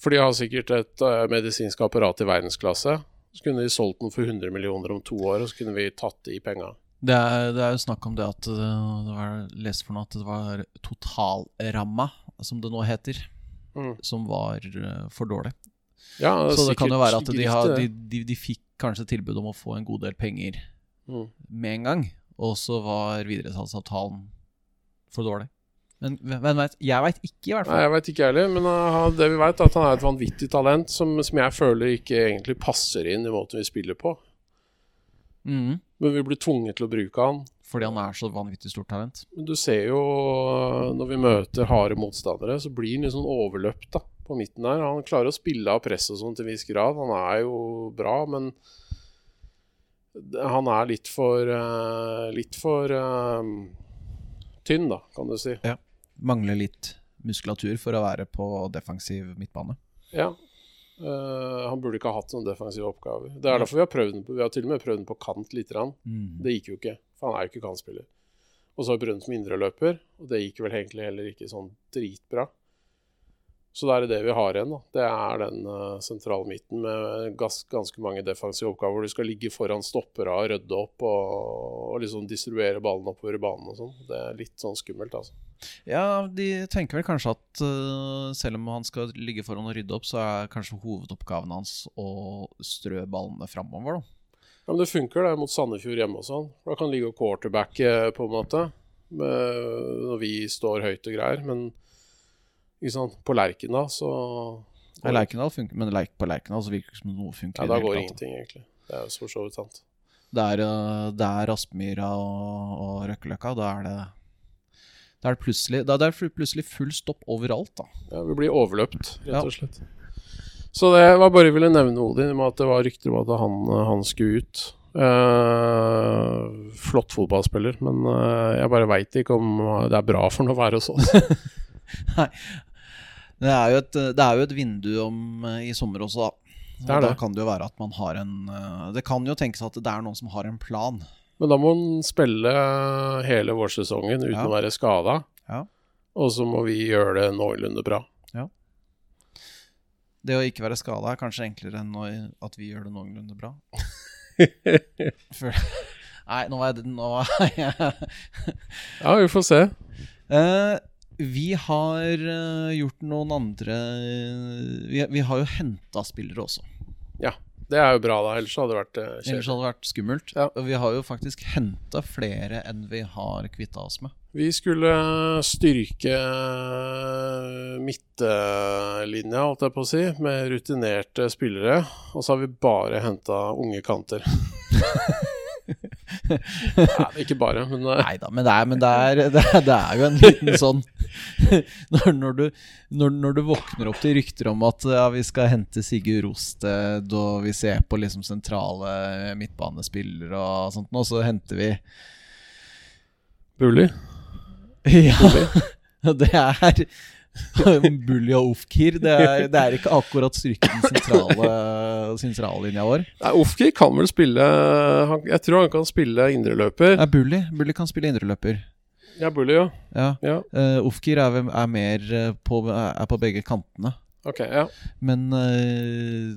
For de har sikkert et eh, medisinsk apparat i verdensklasse. Så kunne de solgt den for 100 millioner om to år, og så kunne vi tatt de penga. Det er, det er jo snakk om det at eh, det var lest for noe at det var totalramma, som det nå heter, Mm. som var eh, for dårlig. Ja, Så det kan jo være at de, har, de, de, de fikk kanskje tilbud om å få en god del penger Mm. med en gang, og så var videresalgsavtalen for dårlig. Men hvem vet? Jeg veit ikke, i hvert fall. Nei, jeg veit ikke heller, men uh, det vi veit, er at han er et vanvittig talent som, som jeg føler ikke egentlig passer inn i måten vi spiller på. Mm. Men vi blir tvunget til å bruke han. Fordi han er så vanvittig stort talent. Men du ser jo uh, når vi møter harde motstandere, så blir han litt sånn overløpt da, på midten der. Han klarer å spille av press og sånn til en viss grad. Han er jo bra, men han er litt for uh, Litt for uh, tynn, da, kan du si. Ja. Mangler litt muskulatur for å være på defensiv midtbane. Ja. Uh, han burde ikke ha hatt noen defensive oppgaver. Det er derfor vi har prøvd den på, Vi har til og med prøvd den på kant lite grann. Mm. Det gikk jo ikke, for han er jo ikke kantspiller. Og så har vi prøvd den som indreløper, og det gikk vel egentlig heller ikke sånn dritbra. Så det er det vi har igjen. da. Det er den uh, sentrale midten med gans ganske mange defensive oppgaver. hvor Du skal ligge foran stoppere og rydde opp og, og liksom distribuere ballen oppover i banen og sånn. Det er litt sånn skummelt, altså. Ja, de tenker vel kanskje at uh, selv om han skal ligge foran og rydde opp, så er kanskje hovedoppgaven hans å strø ballene framover, da. Ja, men det funker det mot Sandefjord hjemme og sånn. Da kan han ligge og quarterbacke, på en måte. Med, når vi står høyt og greier. Men? På Lerkendal så Ja, Lerkendal funker, men Lerk på Lerkendal så virker det som noe funker. Ja, da går ingenting, egentlig. Det er for så vidt sant. Det er, uh, det er Aspmyra og, og Røkkeløkka. Da er det da er det plutselig, da er det plutselig full stopp overalt, da. Ja, Vi blir overløpt, rett og slett. Så det var bare jeg ville nevne Odin, med at det var rykter om at han, han skulle ut. Uh, flott fotballspiller, men uh, jeg bare veit ikke om det er bra for han å være hos oss. Det er jo et, det er jo et vindu om, eh, i sommer også, da. Det Og Da kan det jo være at man har en eh, Det kan jo tenkes at det er noen som har en plan. Men da må man spille hele vårsesongen uten Ja. å være skada. Ja. Og så må vi gjøre det noenlunde bra. Det å ikke være skada er kanskje enklere enn at vi gjør det noenlunde bra. For, nei, nå er det nå er jeg Ja, vi får se. Eh, Vi har eh, gjort noen andre Vi, vi har jo henta spillere også. Ja. Det er jo bra, da. Ellers hadde det vært kjedelig. Ellers hadde det vært skummelt. Ja. Og vi har jo faktisk henta flere enn vi har kvitta oss med. Vi skulle styrke midtlinja, holdt jeg på å si, med rutinerte spillere. Og så har vi bare henta unge kanter. Nei, ikke bare, men eh, Nei da, men, det er, men det, er, det, er, det er jo en liten sånn når, når, du, når, når du våkner opp til rykter om at ja, vi skal hente Sigurd Rosted, og vi ser på liksom sentrale midtbanespillere og sånt, og så henter vi Bully. Ja, det er Bully og Ofkir. Det er, det er ikke akkurat styrken den sentrale, sentrallinja vår. Nei, Ofkir kan vel spille han, Jeg tror han kan spille indreløper. Ja, Bully. Bully kan spille indreløper. Ja, Bully, ja. Ja. ja. Uh, Ofkir er, er mer eh, på, er på begge kantene. Ok, ja. Men uh,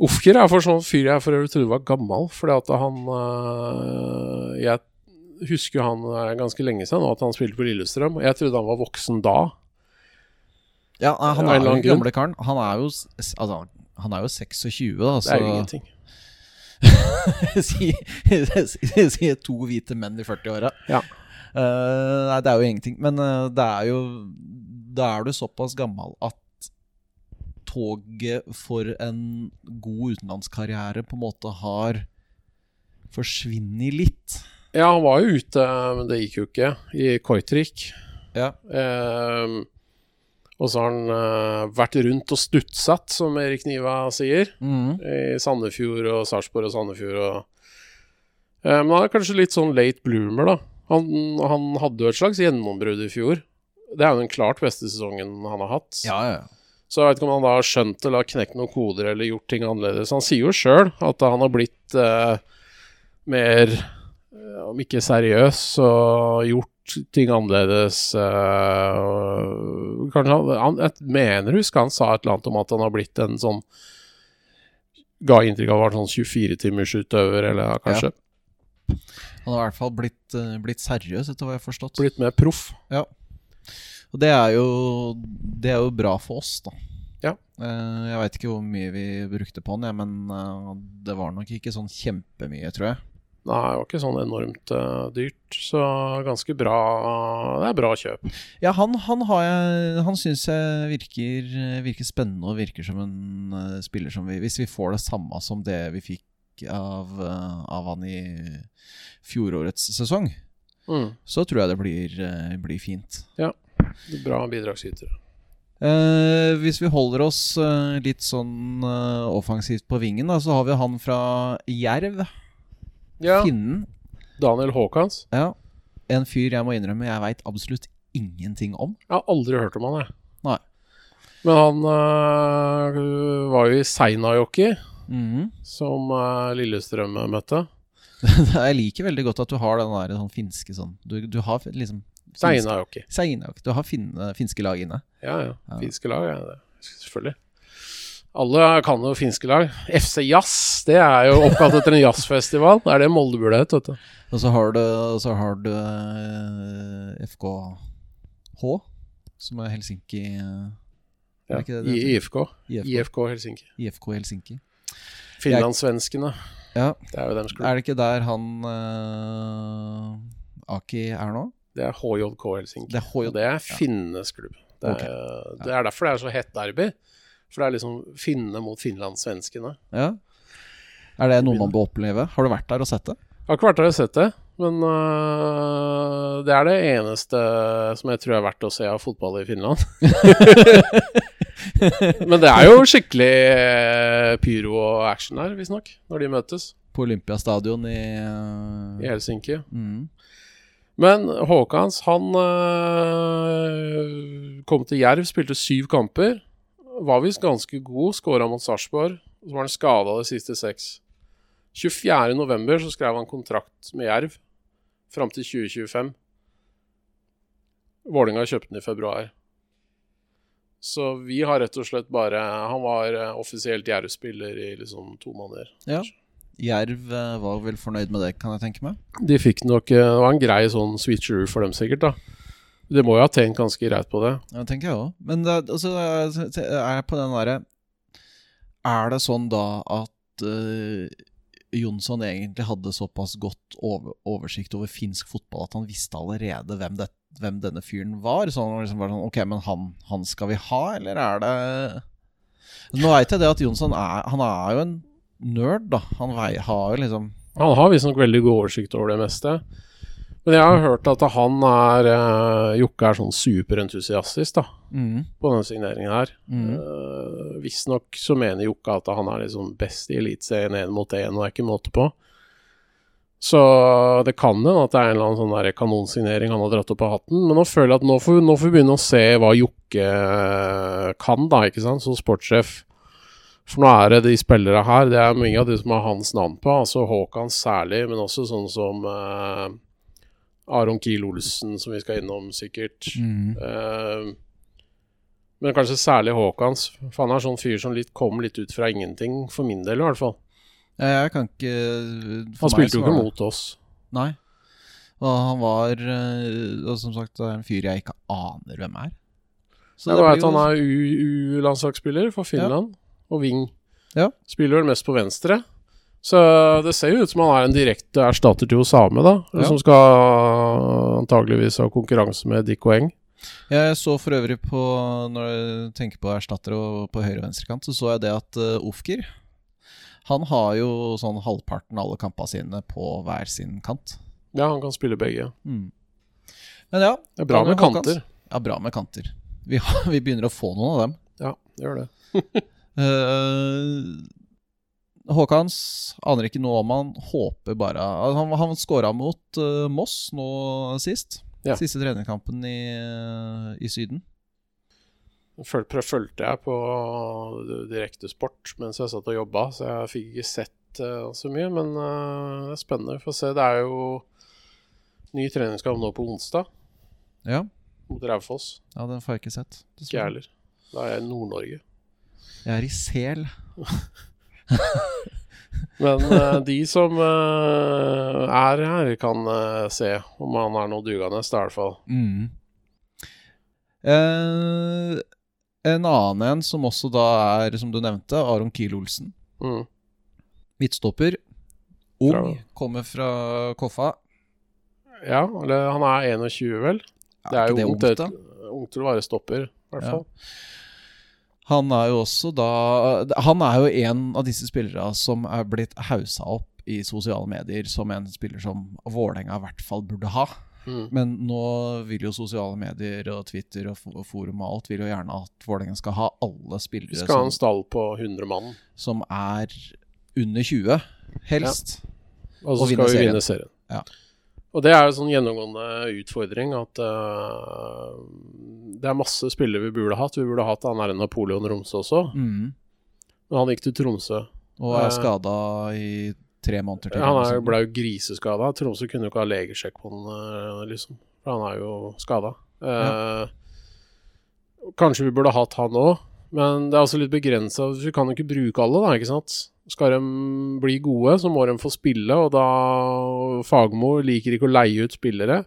Ofkir er for sånn fyr jeg for øvrig trodde var gammel, fordi at han øh, Jeg husker han er ganske lenge siden, at han spilte på Lillestrøm. Jeg trodde han var voksen da. Ja, han er jo gamle karen. Han er jo, altså, han er jo 26, da. Det er jo ingenting. Sier si, to hvite menn i 40-åra. Ja. Uh, nei, det er jo ingenting. Men uh, det er jo Da er du såpass gammel at toget for en god utenlandskarriere på en måte har forsvunnet litt. Ja, han var jo ute, men det gikk jo ikke, i Koitrik. Ja. Eh, og så har han eh, vært rundt og stutsatt, som Erik Niva sier. Mm. I Sandefjord og Sarpsborg og Sandefjord og Eh, Men han er kanskje litt sånn late bloomer, da. Han, han hadde jo et slags gjennombrudd i fjor. Det er jo den klart beste sesongen han har hatt. Ja, ja. Så jeg vet ikke om han da har skjønt eller har knekt noen koder eller gjort ting annerledes. Han sier jo sjøl at han har blitt eh, mer, om ikke seriøs, så gjort ting annerledes. Eh, og kanskje han, han Jeg mener husker han sa et eller annet om at han har blitt en sånn Ga inntrykk av å være en sånn 24-timersutøver, eller ja, kanskje. Han har i hvert fall blitt, eh, blitt seriøs, etter hva jeg har forstått. Blitt mer proff. Ja. Og det er jo, det er jo bra for oss, da. Ja. Eh, jeg veit ikke hvor mye vi brukte på den, men eh, det var nok ikke sånn kjempemye, tror jeg. Nei, det var ikke sånn enormt uh, dyrt, så ganske bra Det er bra kjøp. Ja, han, han, jeg, han syns jeg virker, virker spennende og virker som en uh, spiller som vi Hvis vi får det samme som det vi fikk av, uh, av han i fjorårets sesong, Mm. så tror jeg det blir, blir fint. Bra bidragsytere. Eh, hvis vi holder oss eh, litt sånn eh, offensivt på vingen, da, så har vi han fra Jerv. Ja. Finnen. Daniel Haakons. Ja. En fyr jeg må innrømme jeg veit absolutt ingenting om. Jeg har aldri hørt om han, jeg. Nei. Men han øh, var jo i Seinajoki, Mhm. som øh, Lillestrøm møtte. jeg liker veldig godt at du har den der sånn finske sånn Du, du har liksom Seinäjoki. Seinäjoki. Du har finne, finske lag inne. Ja, ja. Ja. Finske lag, ja. det. Selvfølgelig. Alle kan jo finske lag. FC Jazz, det er jo oppkalt etter en jazzfestival. Det er det Molde burde hett, vet du. Og så har du, så har du eh, FKH, som er Helsinki eh, Ja. Er det det IFK. IFK. IFK Helsinki. IFK Helsinki. Finlandssvenskene. Ja, Det er jo deres klubb. Er det ikke der han uh, Aki er nå? Det er HJK Helsinki. Det er HJ det er finnes klubb. Det er, det er derfor det er så hett derby. For det er liksom finne mot finlandssvenskene. Ja. Er det noe man bør oppleve? Har du vært der og sett det? Jeg har ikke vært der og sett det, men uh, det er det eneste som jeg tror er verdt å se av fotball i Finland. men det er jo skikkelig øh, pyro og action her, visstnok, når de møtes På Olympiastadion i, uh... i Helsinki. mm. Men Håkans, han øh, kom til Jerv, spilte syv kamper. Var visst ganske god, skåra mot Sarpsborg. Så var han skada de siste seks. 24.11. så skrev han kontrakt med Jerv fram til 2025. Vålinga kjøpte den i februar. Så vi har rett og slett bare Han var eh, offisielt Jerv-spiller i liksom to måneder. Ja. Jerv eh, var vel fornøyd med det, kan jeg tenke meg. De fikk nok eh, Det var en grei sånn switcheroo for dem, sikkert. da De må jo ha tjent ganske greit på det. Ja, tenker jeg òg. Men det, er- altså, er jeg på den derre Er det sånn da at uh, Jonsson egentlig hadde såpass godt over, oversikt over finsk fotball at han visste allerede hvem, det, hvem denne fyren var? Sånn, liksom bare sånn, Ok, men han, han skal vi ha, eller er det Nå veit jeg det at Jonsson er Han er jo en nerd, da. Han vei, har jo liksom Han har visstnok veldig god oversikt over det meste. Men jeg har hørt at han er uh, Jokke er sånn superentusiastisk da mm, på denne signeringen her. mm. Uh, Visstnok så mener Jokke at han er liksom best i Eliteserien én mot én, og det er ikke måte på. Så det kan hende at det er en eller annen sånn der kanonsignering han har dratt opp av hatten. Men nå føler jeg at nå får, nå får vi begynne å se hva Jokke eh, kan, da, ikke sant, som sportssjef. For nå er det de spillere her, det er mye av de som har hans navn på, altså Håkan særlig, men også sånn som eh, Aron Kiel Olsen, som vi skal innom sikkert. Mm. Uh, men kanskje særlig Håkans, for han er sånn fyr som litt, kom litt ut fra ingenting, for min del i hvert fall. Ja, Jeg kan ikke for Han spilte jo ikke mot oss. Nei. Og han var eh, og Som sagt, en fyr jeg ikke aner hvem er. Så Jeg blir jo- han er U-landslagsspiller for Finland, og wing. Ja. Spiller vel mest på venstre. Så det ser jo ut som han er en direkte erstatter til Osame, da. Ja. Som skal antageligvis ha konkurranse med Dikko Eng. Jeg så for øvrig på Når jeg tenker på erstattere og på høyre- og venstrekant, så så jeg det at uh, Ofker Han har jo sånn halvparten av alle kampene sine på hver sin kant. Ja, han kan spille begge. Mm. Men ja, Det er bra med Håkans. kanter. ja, bra med kanter. Vi, har, vi begynner å få noen av dem. Ja, det gjør det. Eh, Håkans aner ikke noe om han. Håper bare altså, Han, han skåra mot uh, Moss nå sist. Ja. Siste treningskampen i, uh, i Syden. Føl, fulgte jeg på direktesport mens jeg satt og jobba, så jeg fikk ikke sett uh, så mye. Men eh, det er spennende. Får se. Det er jo ny treningskamp nå på onsdag Ja, mot Raufoss. ja den får jeg ikke sett. Ikke jeg heller. Da er jeg i Nord-Norge. Jeg er i Sel. Men eh, de som eh, er her, kan eh, se om han er noe dugende, i hvert fall. Mm. Eh, en annen en som også da er, som du nevnte, Aron Kiel Olsen. Mm. Midtstopper. Ung. Fra- Kommer fra Koffa. Ja, eller han er 21, vel? Det er jo ungt, ungt, til å være stopper, i hvert Ja. Han er jo også da Han er jo en av disse spillerne som er blitt hausa opp i sosiale medier som en spiller som Vålerenga i hvert fall burde ha. Mm. Men nå vil jo sosiale medier og Twitter og forum og alt vil jo gjerne at Vålerenga skal ha alle Vi spillere skal ha en stall på 100 mann, som er under 20, helst. og så skal vi serien. vinne serien. Ja. Og det er jo sånn gjennomgående utfordring at uh, det er masse spillere vi burde hatt. Vi burde hatt han her Napoleon Romsø også, Mm. men han gikk til Tromsø. Og er Eh, skada i tre måneder til. Han er, ble jo griseskada. Tromsø kunne jo ikke ha legesjekk på han, eh, liksom. for han er jo skada. Kanskje vi burde hatt han òg, men det er også litt begrensa. Vi kan jo ikke bruke alle, da, ikke sant. Skal de bli gode, så må de få spille, og da Fagmo liker ikke å leie ut spillere.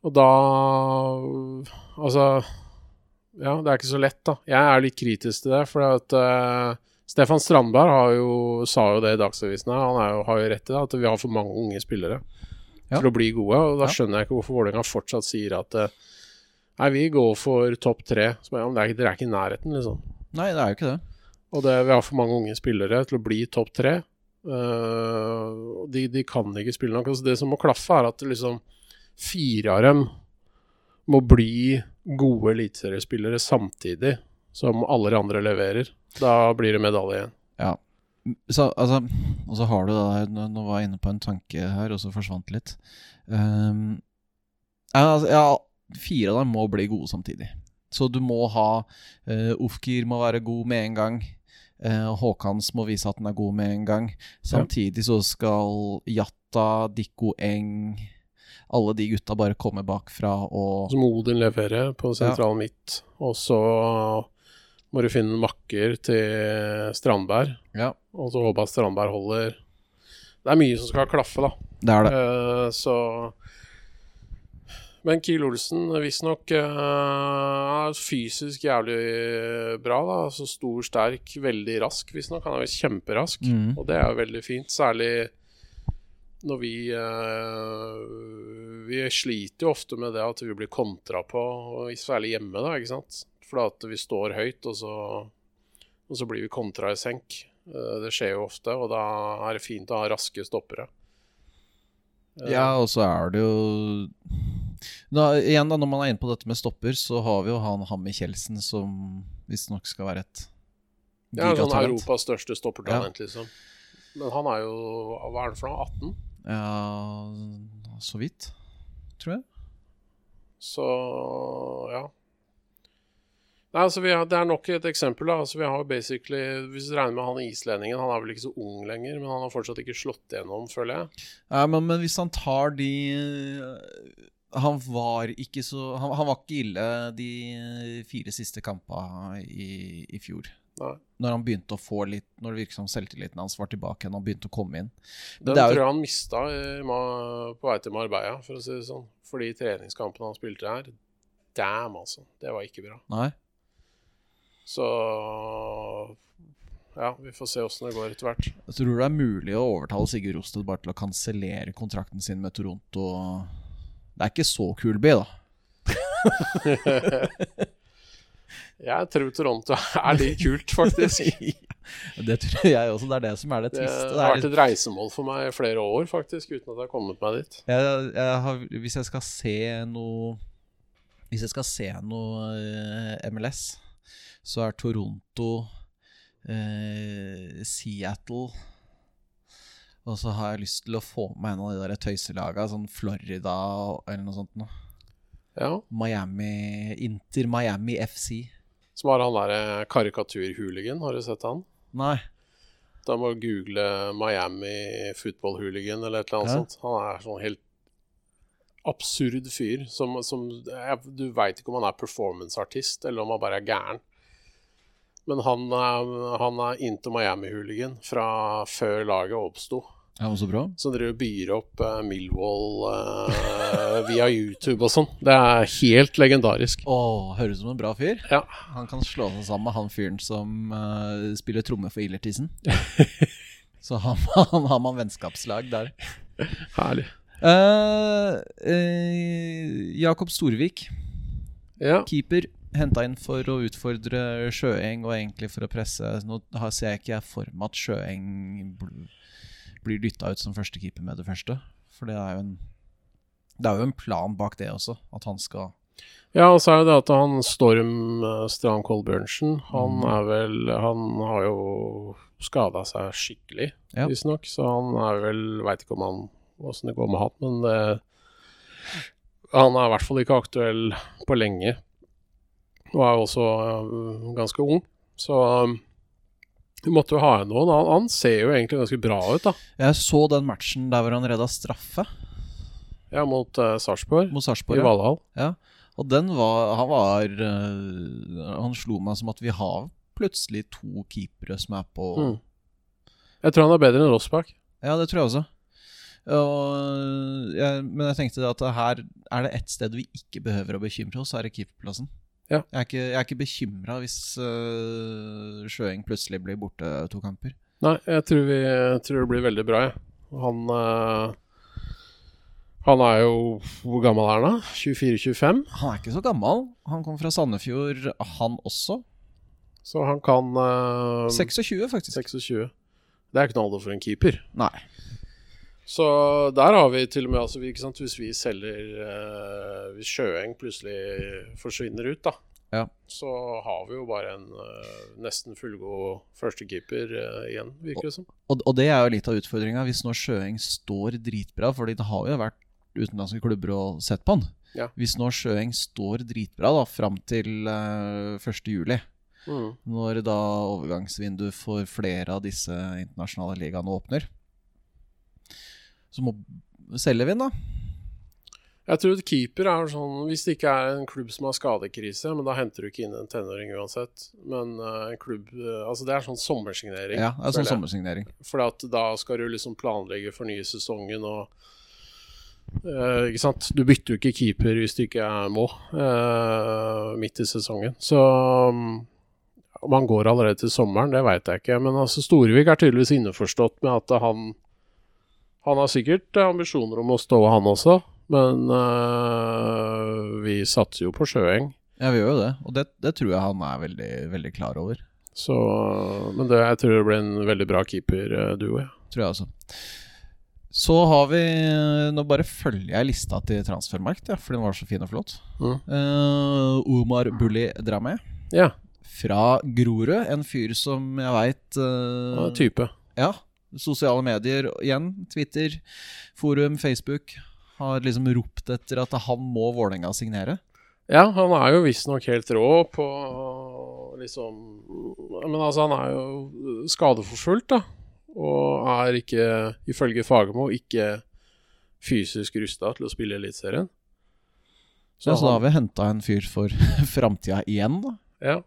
Og da Altså Ja, det er ikke så lett, da. Jeg er litt kritisk til det, for at uh, Stefan Strandberg har jo, sa jo det i Dagsavisen, han jo, har jo rett i det, at vi har for mange unge spillere ja. til å bli gode. Og da skjønner jeg ikke hvorfor Vålerenga fortsatt sier at uh, Nei, vi går for topp tre. Så, ja, det, er, det er ikke i nærheten, liksom. Nei, det er jo ikke det. Og det, vi har for mange unge spillere til å bli topp tre. Uh, de, de, kan ikke spille nok. Altså det som må klaffe, er at liksom fire av dem må bli gode eliteseriespillere samtidig som alle de andre leverer. Da blir det medalje igjen. Ja. Så, altså, og så har du da Nå var jeg inne på en tanke her, og så forsvant det litt. Um, altså, ja, fire av dem må bli gode samtidig. Så du må ha uh, Ufkir må være god med en gang. Uh, Håkans må vise at den er god med en gang. Samtidig så skal Jatta, Dikko Eng alle de gutta bare komme bakfra og Så må Odin leverer på sentral ja. midt, og så må du finne makker til Strandberg. Ja. Og så håpe at Strandberg holder Det er mye som skal klaffe, da. Det er det. Uh, så men Kiel Olsen visstnok uh, er fysisk jævlig bra. da, altså Stor, sterk, veldig rask visstnok. Han er jo kjemperask, mm. og det er jo veldig fint. Særlig når vi uh, Vi sliter jo ofte med det at vi blir kontra på, særlig hjemme, da, ikke sant. For at vi står høyt, og så, og så blir vi kontra i senk. Uh, det skjer jo ofte, og da er det fint å ha raske stoppere. ja, og så er det jo da, igjen da, Når man er inne på dette med stopper, så har vi jo han Hammi Kjeldsen som visstnok skal være et gigatalent. Ja, sånn Europas største stoppertalent, ja. liksom. Men han er jo Hva er det for noe? 18? Ja Så vidt, tror jeg. Så ja. Nei, altså har, Det er nok et eksempel. da, altså vi har basically, Hvis du regner med han islendingen, han er vel ikke så ung lenger, men han har fortsatt ikke slått gjennom, føler jeg. Ja, men, men hvis han tar de han var ikke så han, han, var ikke ille de fire siste kampene i, i fjor. Nei. Når han begynte å få litt Når det virket som selvtilliten hans var tilbake igjen. Han begynte å komme inn. Den tror jeg han mista på vei til Marbella, for å si det sånn. Fordi treningskampene han spilte her, damn, altså. Det var ikke bra. Nei. Så ja, vi får se åssen det går etter hvert. Jeg tror det er mulig å overtale Sigurd Rosted bare til å kansellere kontrakten sin med Toronto? Det er ikke så kul by, da. jeg tror Toronto er litt kult, faktisk. det tror jeg også. Det er det som er det triste. Det har vært et reisemål for meg i flere år, faktisk, uten at jeg har kommet meg dit. Jeg, jeg har, hvis jeg skal se noe Hvis jeg skal se noe eh, MLS, så er Toronto, eh, Seattle og så har jeg lyst til å få med en av de der tøyselaga, sånn Florida eller noe sånt noe. Ja. Miami Inter Miami FC. Som har han derre karikaturhooligan, har du sett han? Nei. Da må du google Miami football hooligan eller et eller annet ja. sånt. Han er sånn helt absurd fyr som, som Du veit ikke om han er performanceartist eller om han bare er gæren. Men han, han er into Miami-hooligan fra før laget oppsto. Ja, så bra. Som driver byr opp uh, Millwall uh, via YouTube og sånn. Det er helt legendarisk. Åh, Høres ut som en bra fyr. Ja. Han kan slå seg sammen med han fyren som uh, spiller tromme for Illertisen. så han, han, har man vennskapslag der. Herlig. Jakob Storvik, ja. keeper henta inn for å utfordre Sjøeng og egentlig for å presse Nå ser jeg ikke for meg at Sjøeng blir dytta ut som førstekeeper med det første. For det er jo en Det er jo en plan bak det også, at han skal ja, og så er det at han Storm uh, Strand Kolbjørnsen, han mm. er vel Han har jo skada seg skikkelig, ja. visstnok. Så han er vel Veit ikke om han åssen det går med han, men det, han er i hvert fall ikke aktuell på lenge. Og er jo også uh, ganske ung. Så um, vi måtte jo ha igjen noen. Han, han, ser jo egentlig ganske bra ut, da. Jeg så den matchen der hvor han redda straffe. Ja, mot uh, Sarpsborg. I. Valhall. Ja. Og den var Han var uh, Han slo meg som at vi har plutselig to keepere som er på Mm. Jeg tror han er bedre enn Rossbakk. Ja, det tror jeg også. Og, ja, men jeg tenkte at her er det ett sted vi ikke behøver å bekymre oss, er det keeperplassen. Ja. Jeg er ikke, jeg er ikke bekymra hvis uh, Sjøeng plutselig blir borte to kamper. Nei, jeg tror, vi, jeg tror det blir veldig bra, jeg. Han uh, Han er jo Hvor gammel er han, da? 24-25? Han er ikke så gammel. Han kom fra Sandefjord, han også. Så han kan uh, 26, faktisk. 26. Det er ikke noe alder for en keeper. Nei. Så der har vi til og med altså, ikke sant, Hvis vi selger eh, Hvis Sjøeng plutselig forsvinner ut, da, Ja. så har vi jo bare en eh, nesten fullgod førstekeeper uh, igjen, virker det som. Og, og det er jo litt av utfordringa hvis nå Sjøeng står dritbra, Fordi det har jo vært utenlandske klubber og sett på han. Ja. Hvis nå Sjøeng står dritbra da fram til uh, 1. juli, Mm. når da overgangsvinduet for flere av disse internasjonale ligaene åpner, så må selger vi den, da. Jeg tror at keeper er sånn Hvis det ikke er en klubb som har skadekrise, men da henter du ikke inn en tenåring uansett. Men eh, en klubb uh, Altså, det er sånn sommersignering. Ja, det er sånn sommersignering. For da skal du liksom planlegge for nye sesongen og Uh, Ikke sant. Du bytter jo ikke keeper hvis du ikke er må uh, midt i sesongen. Så um, om han går allerede til sommeren, det veit jeg ikke. Men altså Storvik er tydeligvis innforstått med at han Han har sikkert ambisjoner om å stå, han også. Men eh, vi satser jo på Sjøeng. Ja, vi gjør jo det. Og det, det tror jeg han er veldig, veldig klar over. Så, men det, jeg tror det blir en veldig bra keeperduo. Ja. Tror jeg også. Så har vi Nå bare følger jeg lista til Transfermarkt, ja, for den var så fin og flott. Mm. Uh, Omar Bulli Dramé ja. fra Grorud. En fyr som jeg veit er type. Ja. Sosiale medier igjen. Twitter, forum, Facebook. Har liksom ropt etter at han må Vålerenga signere. Ja, han er jo visstnok helt rå på liksom Men altså, han er jo skadeforfulgt, da. Og er ikke, ifølge Fagermo, ikke fysisk rusta til å spille Eliteserien. Så, så da har vi henta en fyr for framtida igjen, da. Ja.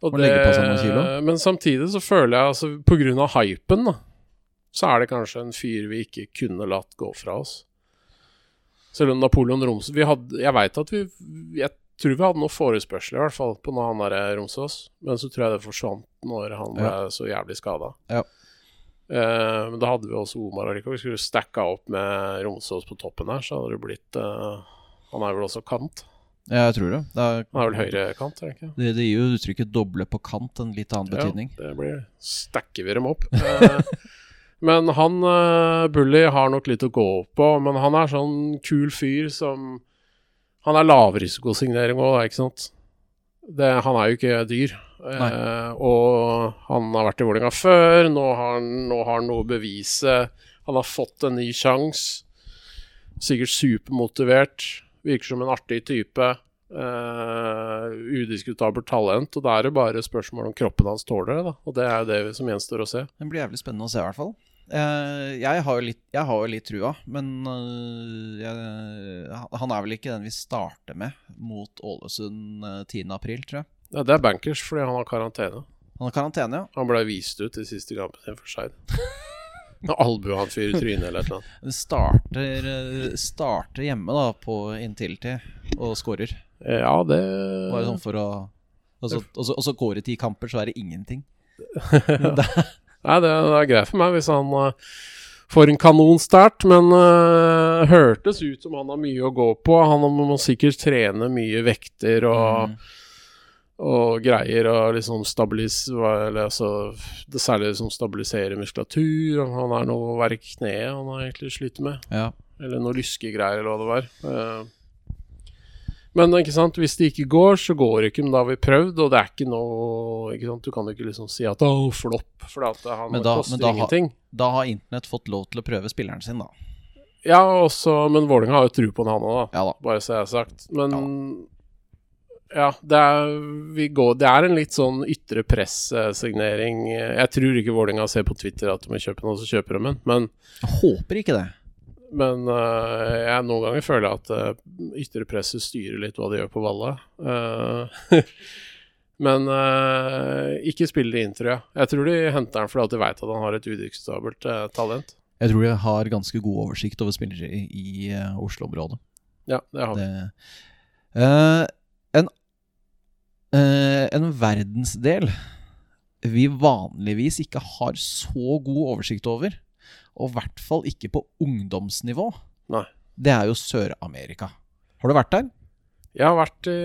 Og det, legge på seg noen kilo. Men samtidig så føler jeg, altså av hypen, da, så er det kanskje en fyr vi ikke kunne latt gå fra oss. Selv om Napoleon Romsås Jeg veit at vi Jeg tror vi hadde noen forespørsler, i hvert fall, på når han der Romsås, men så tror jeg det forsvant når han ble så jævlig skada. Ja. Uh, men da hadde vi også Omar. Vi skulle stacka opp med Romsås på toppen her, så hadde det blitt uh, Han er vel også kant? Ja, jeg tror det. Det, er, det er vel høyrekant, er det ikke? det, det gir jo uttrykket 'doble på kant' en litt annen betydning. Ja, det blir Stacker vi dem opp. Eh, men han uh, Bully har nok litt å gå på, men han er sånn kul fyr som Han er lavrisikosignering òg, ikke sant? Det, han er jo ikke dyr. Eh, og han har vært i Vålerenga før. Nå har, han, nå har han noe å bevise. Han har fått en ny sjanse. Sikkert supermotivert. Virker som en artig type. Uh, udiskutabelt talent. Og da er det bare spørsmål om kroppen hans tåler det. da Og det er jo det som gjenstår å se. Det blir jævlig spennende å se, i hvert fall. Uh, jeg, har jo litt, jeg har jo litt trua, men uh, jeg, han er vel ikke den vi starter med mot Ålesund eh, 10. april, tror jeg. Ja, det er bankers fordi han har karantene. Han har karantene, ja. Han ble vist ut i siste kampen sin for Skeid. Med albuen han fyrer i trynet eller annet. Det starter, eh, starter hjemme da på Intility og scorer. Ja, det Bare sånn for å Og så, går det ti kamper, så er det ingenting. det, Nei, det, det er greit for meg hvis han uh, får en kanonstart, men uh, hørtes ut som han har mye å gå på. Han må sikkert trene mye vekter og, og greier og liksom stabilisere Eller altså det Særlig liksom stabilisere muskulatur. Han har noe verk i kneet han har egentlig slitt med. ja. Eller noe lyskegreier, eller hva det var. Eh, Men ikke sant, hvis det ikke går, så går det ikke. Men da har vi prøvd, og det er ikke noe ikke sant? Du kan jo ikke liksom si at 'å, flopp', for at han Men da- koster men da har- ingenting. Da har Internett fått lov til å prøve spilleren sin, da. Ja, også, men Vålerenga har jo tro på han òg, da. Ja da. Bare så jeg har sagt. Men ja, det er, vi går, det er en litt sånn ytre press-signering. Jeg tror ikke Vålerenga ser på Twitter at de må kjøpe noe, så kjøper de en. Men Jeg håper ikke det. Men uh, jeg noen ganger føler at uh, ytre presset styrer litt hva de gjør på Valle. Uh, men uh, ikke spiller det inn, tror jeg. Jeg tror de henter han fordi de veit at han har et udiskutabelt eh, talent. Jeg tror de har ganske god oversikt over spillere i, i eh, Oslo-området. Ja, det har vi. Det, Eh, en, verdensdel vi vanligvis ikke har så god oversikt over, og i hvert fall ikke på ungdomsnivå, Nei. det er jo Sør-Amerika. Har du vært der? Jeg har vært i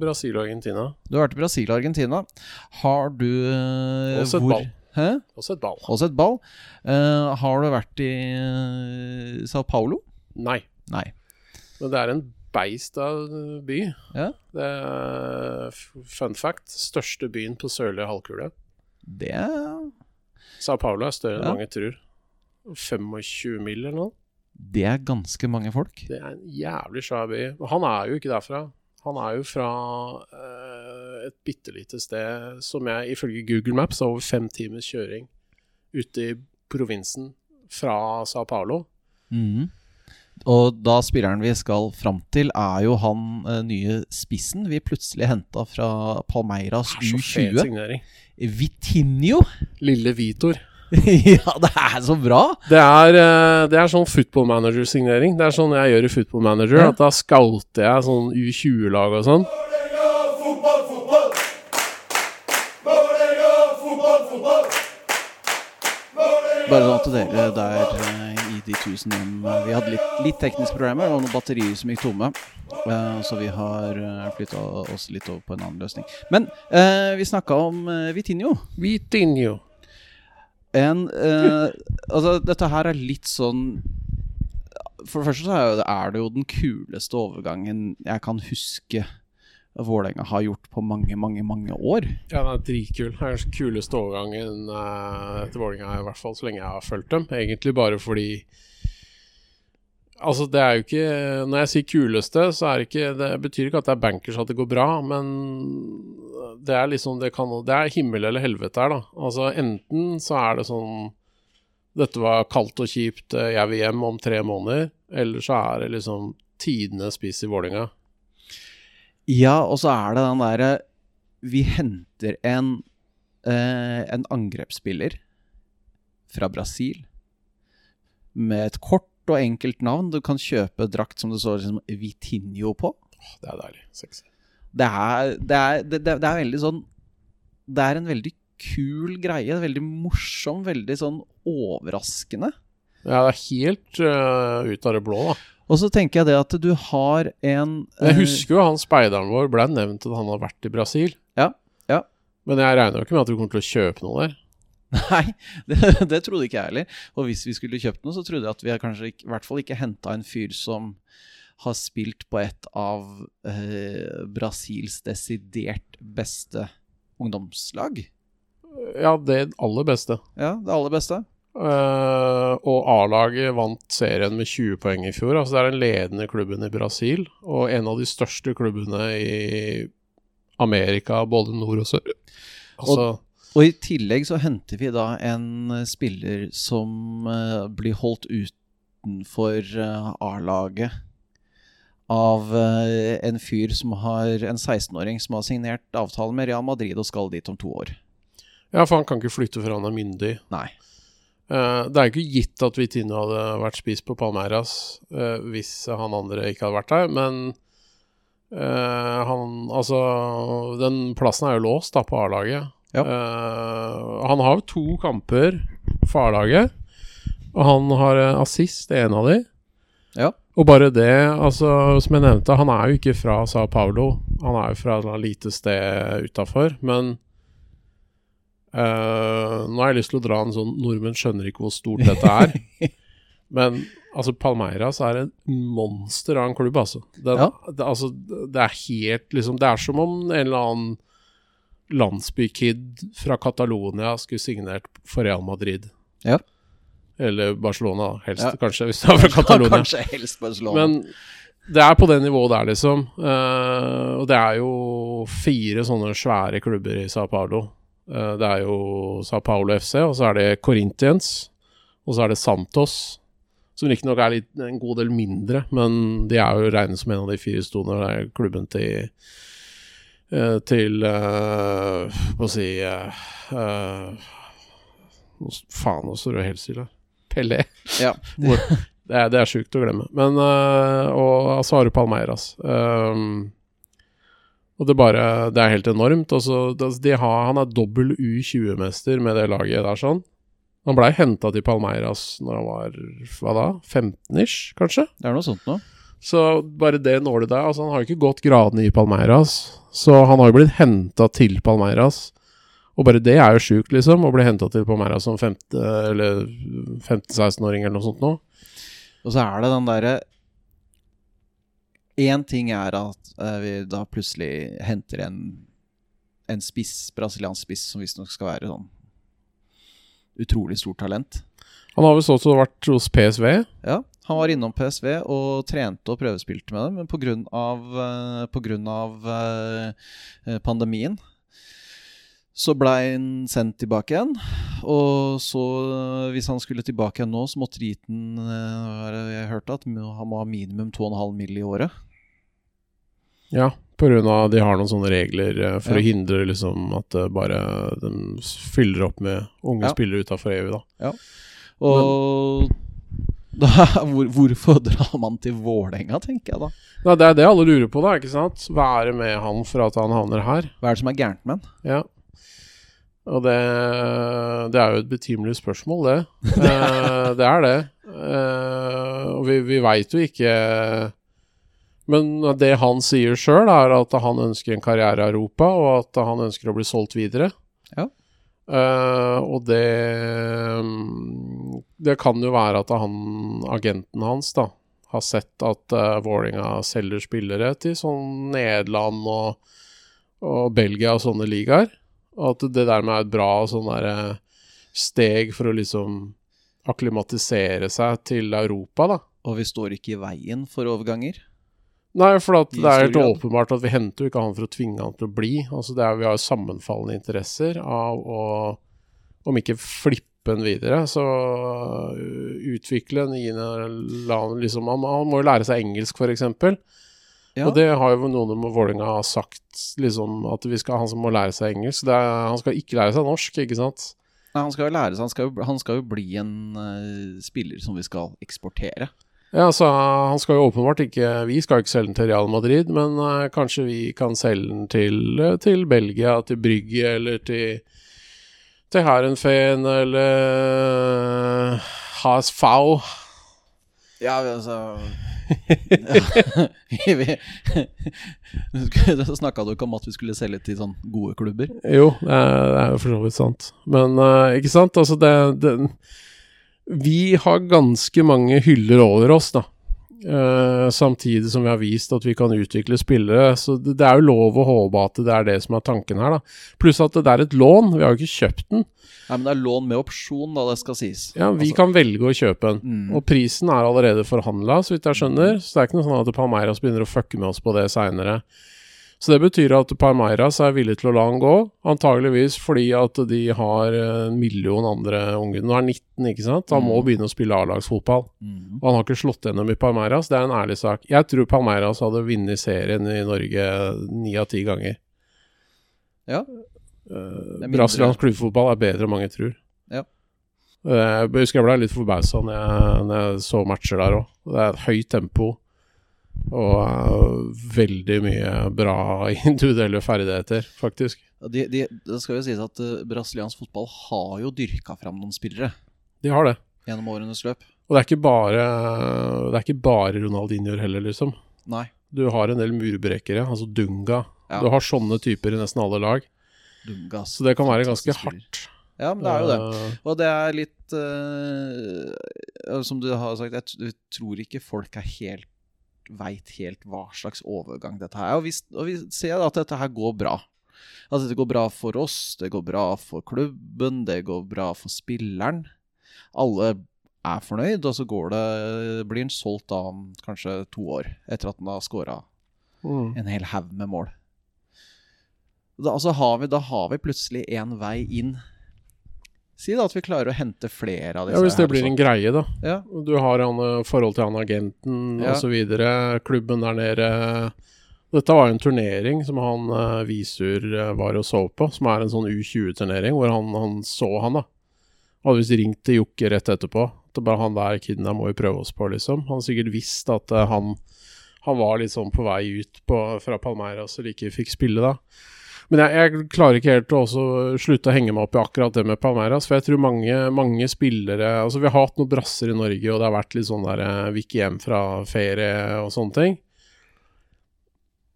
Brasil og Argentina. Du har vært i Brasil og Argentina. Har du eh, Også et hvor- ball. Hæ? Og sett ball. Også et ball. Uh, har du vært i eh, Sao Paulo? Nei. Nei. Men det er en beist av by. Ja. Det er fun fact. Største byen på sørlige halvkule. Det Sao Paulo er større enn mange tror. 25 mil eller noe. Det er ganske mange folk. Det er en jævlig svær by. Han er jo ikke derfra. Han er jo fra uh, et bitte lite sted som jeg ifølge Google Maps har over fem timers kjøring ute i provinsen fra Sao Paulo. Mhm. Og da spilleren vi skal fram til, er jo han eh, nye spissen vi plutselig henta fra Palmeiras Det er så fet U20. signering. Vitinho! Lille Vitor. ja, det er så bra! Det er, eh, det er sånn football manager-signering. Det er sånn jeg gjør i football manager. Ja. At da scouter jeg sånn U20-lag og sånn. Bare sånn at dere der eh, i de tusen hjem eh, Vi hadde litt, litt tekniske problemer og noen batterier som gikk tomme. Eh, så vi har uh, flytta oss litt over på en annen løsning. Men eh, vi snakka om Vitinho. Vitinho. En eh, Altså, dette her er litt sånn For det første så er det jo den kuleste overgangen jeg kan huske Vålerenga har gjort på mange, mange, mange år. Ja, den er dritkul. Det er kanskje kuleste overgangen uh, til Vålerenga, i hvert fall så lenge jeg har fulgt dem. Egentlig bare fordi Altså, det er jo ikke Når jeg sier kuleste, så er det ikke Det betyr ikke at det er bankers at det går bra, men det er liksom Det, kan, det er himmel eller helvete her, da. Altså, enten så er det sånn Dette var kaldt og kjipt, eh, jeg vil hjem om tre måneder. Eller så er det liksom tidenes spiss i Vålerenga. Ja, og så er det den derre Vi henter en, eh, en angrepsspiller fra Brasil med et kort og enkelt navn. Du kan kjøpe drakt som det står liksom Vitinho på. Det er deilig. Sexy. Det er, det er, det, det, er veldig sånn Det er en veldig kul greie. Veldig morsom, veldig sånn overraskende. Ja, det er helt uh, ut av det blå, da. Og så tenker jeg det at du har en Jeg eh, husker jo han speideren vår ble nevnt at han har vært i Brasil. Ja, ja. Men jeg regner jo ikke med at du kommer til å kjøpe noe der. Nei, det, det trodde ikke jeg heller. Og hvis vi skulle kjøpt noe, så trodde jeg at vi kanskje i hvert fall ikke henta en fyr som har spilt på et av eh, Brasils desidert beste ungdomslag. Ja, det aller beste. Ja, det aller beste. Eh, og A-laget vant serien med 20 poeng i fjor. Altså Det er den ledende klubben i Brasil, og en av de største klubbene i Amerika, både nord og sør. Altså, Og i tillegg så henter vi da en eh, spiller som uh, blir holdt utenfor uh, A-laget av en fyr som har En 16-åring som har signert avtale med Real Madrid og skal dit om to år. ja, for han kan ikke flytte før han er myndig. Nei. Eh, det er jo ikke gitt at Vitinho hadde vært spist på Palmeiras eh, hvis han andre ikke hadde vært der, men eh, han Altså, den plassen er jo låst da på A-laget. Ja. Han har jo to kamper for A-laget, og han har assist i en av de. Ja. Og bare det, altså, som jeg nevnte, han er jo ikke fra Sao Paulo. Han er jo fra et lite sted utafor, men eh, Nå har jeg lyst til å dra en sånn Nordmenn skjønner ikke hvor stort dette er. men altså, Palmeiras er en monster av en klubb, altså. Den, Ja. det, altså. Det er helt liksom Det er som om en eller annen landsbykid fra Catalonia skulle signert for Real Madrid. Ja. Eller Barcelona, helst, Ja. kanskje, hvis du er fra Catalonia. Kanskje helst Barcelona. Men det er på det nivået der, liksom. Uh, og det er jo fire sånne svære klubber i Sao Paulo. Eh, det er jo Sao Paulo FC, og så er det Corinthians, og så er det Santos. Som riktignok er litt, en god del mindre, men de er jo regnet som en av de fire store. Det er klubben til eh, Til uh, Hva si uh, uh, Faen, nå står det helt stille. Pelé. Ja. Det, er, det er sjukt å glemme. Men uh, Og du Palmeiras. Um, og det bare Det er helt enormt. Altså, de har, han er dobbel U20-mester med det laget der, sånn. Han blei henta til Palmeiras når han var hva da, 15-ish, kanskje? Det er noe sånt nå. Så bare det nålet der Altså, han har jo ikke gått gradene i Palmeiras, så han har jo blitt henta til Palmeiras. Og bare det er jo sjukt, liksom, å bli henta til Palmeiras som 15- eller 15-16-åring eller noe sånt nå. Og så er det den derre Én ting er at eh, vi da plutselig henter en, en spiss, brasiliansk spiss, som visstnok skal være sånn utrolig stort talent. Han har visst også vært hos PSV. Ja, han var innom PSV og trente og prøvespilte med dem, men pga. Av uh, pandemien så blei han sendt tilbake igjen. Og så, hvis han skulle tilbake igjen nå, så måtte Riten uh, Jeg hørte at han må ha minimum 2,5 mill. i året. Ja, av de har noen sånne regler uh, for Ja. å hindre liksom at uh, bare de fyller opp med unge Ja. spillere utafor EU, da. Og da, hvor, hvorfor drar man til Vålerenga, tenker jeg da. Nei, det er det alle lurer på, da, ikke sant? Hva er det med han for at han havner her? Hva er det som er gærent med han? Ja. Og det, det er jo et betimelig spørsmål, det. Eh, det er det. Eh, og vi, vi veit jo ikke Men det han sier sjøl, er at han ønsker en karriere i Europa, og at han ønsker å bli solgt videre. Ja. Uh, og det Det kan jo være at han, agenten hans, da, har sett at uh, Vålerenga selger spillere til sånn Nederland og, og Belgia og sånne ligaer. Og at det dermed er et bra sånn derre steg for å liksom akklimatisere seg til Europa, da. Og vi står ikke i veien for overganger. Nei, for at det er helt åpenbart at vi henter jo ikke han for å tvinge han til å bli. Altså er, Vi har jo sammenfallende interesser av å, om ikke flippe han videre, så øh, utvikle en land liksom, han, han må jo lære seg engelsk, f.eks. Ja. Og det har jo noen med Vålerenga sagt, liksom, at vi skal, han som må lære seg engelsk. Er, han skal ikke lære seg norsk, ikke sant? Nei, han skal jo lære seg Han skal jo, han skal jo bli en uh, spiller som vi skal eksportere. Ja, så han skal jo åpenbart ikke Vi skal ikke selge den til Real Madrid, men uh, kanskje vi kan selge den til, eh, til Belgia, til Brygge, eller til til Herrenfeen, eller uh, HSV. Ja, altså ja. Så snakka du ikke om at vi skulle selge til sånn gode klubber? Jo, det er jo for så vidt sant. Men uh, ikke sant, altså det, det Vi har ganske mange hyller over oss, da. Uh, samtidig som vi har vist at vi kan utvikle spillere. Så det, det er jo lov å håpe at det er det som er tanken her, da. Pluss at det er et lån. Vi har jo ikke kjøpt den. Nei, men det er lån med opsjon, da, det skal sies. Ja, Vi Altså, kan velge å kjøpe den. Mm. Og prisen er allerede forhandla, så vidt jeg skjønner. Så det er ikke noe sånn at Palmeiras begynner å fucke med oss på det seinere. Så det betyr at Palmeiras er villig til å la han gå, antageligvis fordi at de har en million andre unge. Nå er han 19, ikke sant? Han må Mm. begynne å spille A-lagsfotball. mm. Og han har ikke slått gjennom i Palmeiras, det er en ærlig sak. Jeg tror Palmeiras hadde vunnet serien i Norge ni av ti ganger. Ja. Eh, Brasiliansk klubbfotball er bedre enn mange tror. Ja. Eh, Jeg husker jeg ble litt forbausa når, når jeg så matcher der òg. Det er et høyt tempo og eh, veldig mye bra individuelle ferdigheter, faktisk. Ja, De, det skal jo sies at uh, brasiliansk fotball har jo dyrka fram noen spillere De har det. gjennom årenes løp. Og det er ikke bare, det er ikke bare Ronaldinho heller, liksom. Nei. Du har en del murbrekkere, altså Dunga. Ja. Du har sånne typer i nesten alle lag. Dunga. Så det kan være ganske hardt. Ja, men det er jo det. Eh, Og det er litt uh, Som du har sagt, jeg tror ikke folk er helt veit helt hva slags overgang dette her er. Og vi, og vi ser at dette her går bra. At dette går bra for oss, det går bra for klubben, det går bra for spilleren. Alle er fornøyd, og så går det, blir han solgt da om kanskje to år, etter at han har scora mm. en hel haug med mål. Da, altså har vi, da har vi plutselig en vei inn Si da at vi klarer å hente flere av disse. Ja, Hvis det her, blir en greie, da. Ja. Du har han, eh, forhold til han agenten Ja. og så videre. Klubben der nede. Dette var jo en turnering som han eh, Visur eh, var og så på, som er en sånn U20-turnering, hvor han, han så han, da. Hadde visst ringt til Jokke rett etterpå. At bare han der kiden der må vi prøve oss på, liksom. Han har sikkert visst at han, han var litt sånn på vei ut på, fra Palmeiras og ikke fikk spille, da. Men jeg, jeg klarer ikke helt å slutte å henge meg opp i akkurat det med Palmeiras, for jeg tror mange, mange spillere Altså, vi har hatt noen brasser i Norge, og det har vært litt sånn der Vikk hjem fra ferie og sånne ting.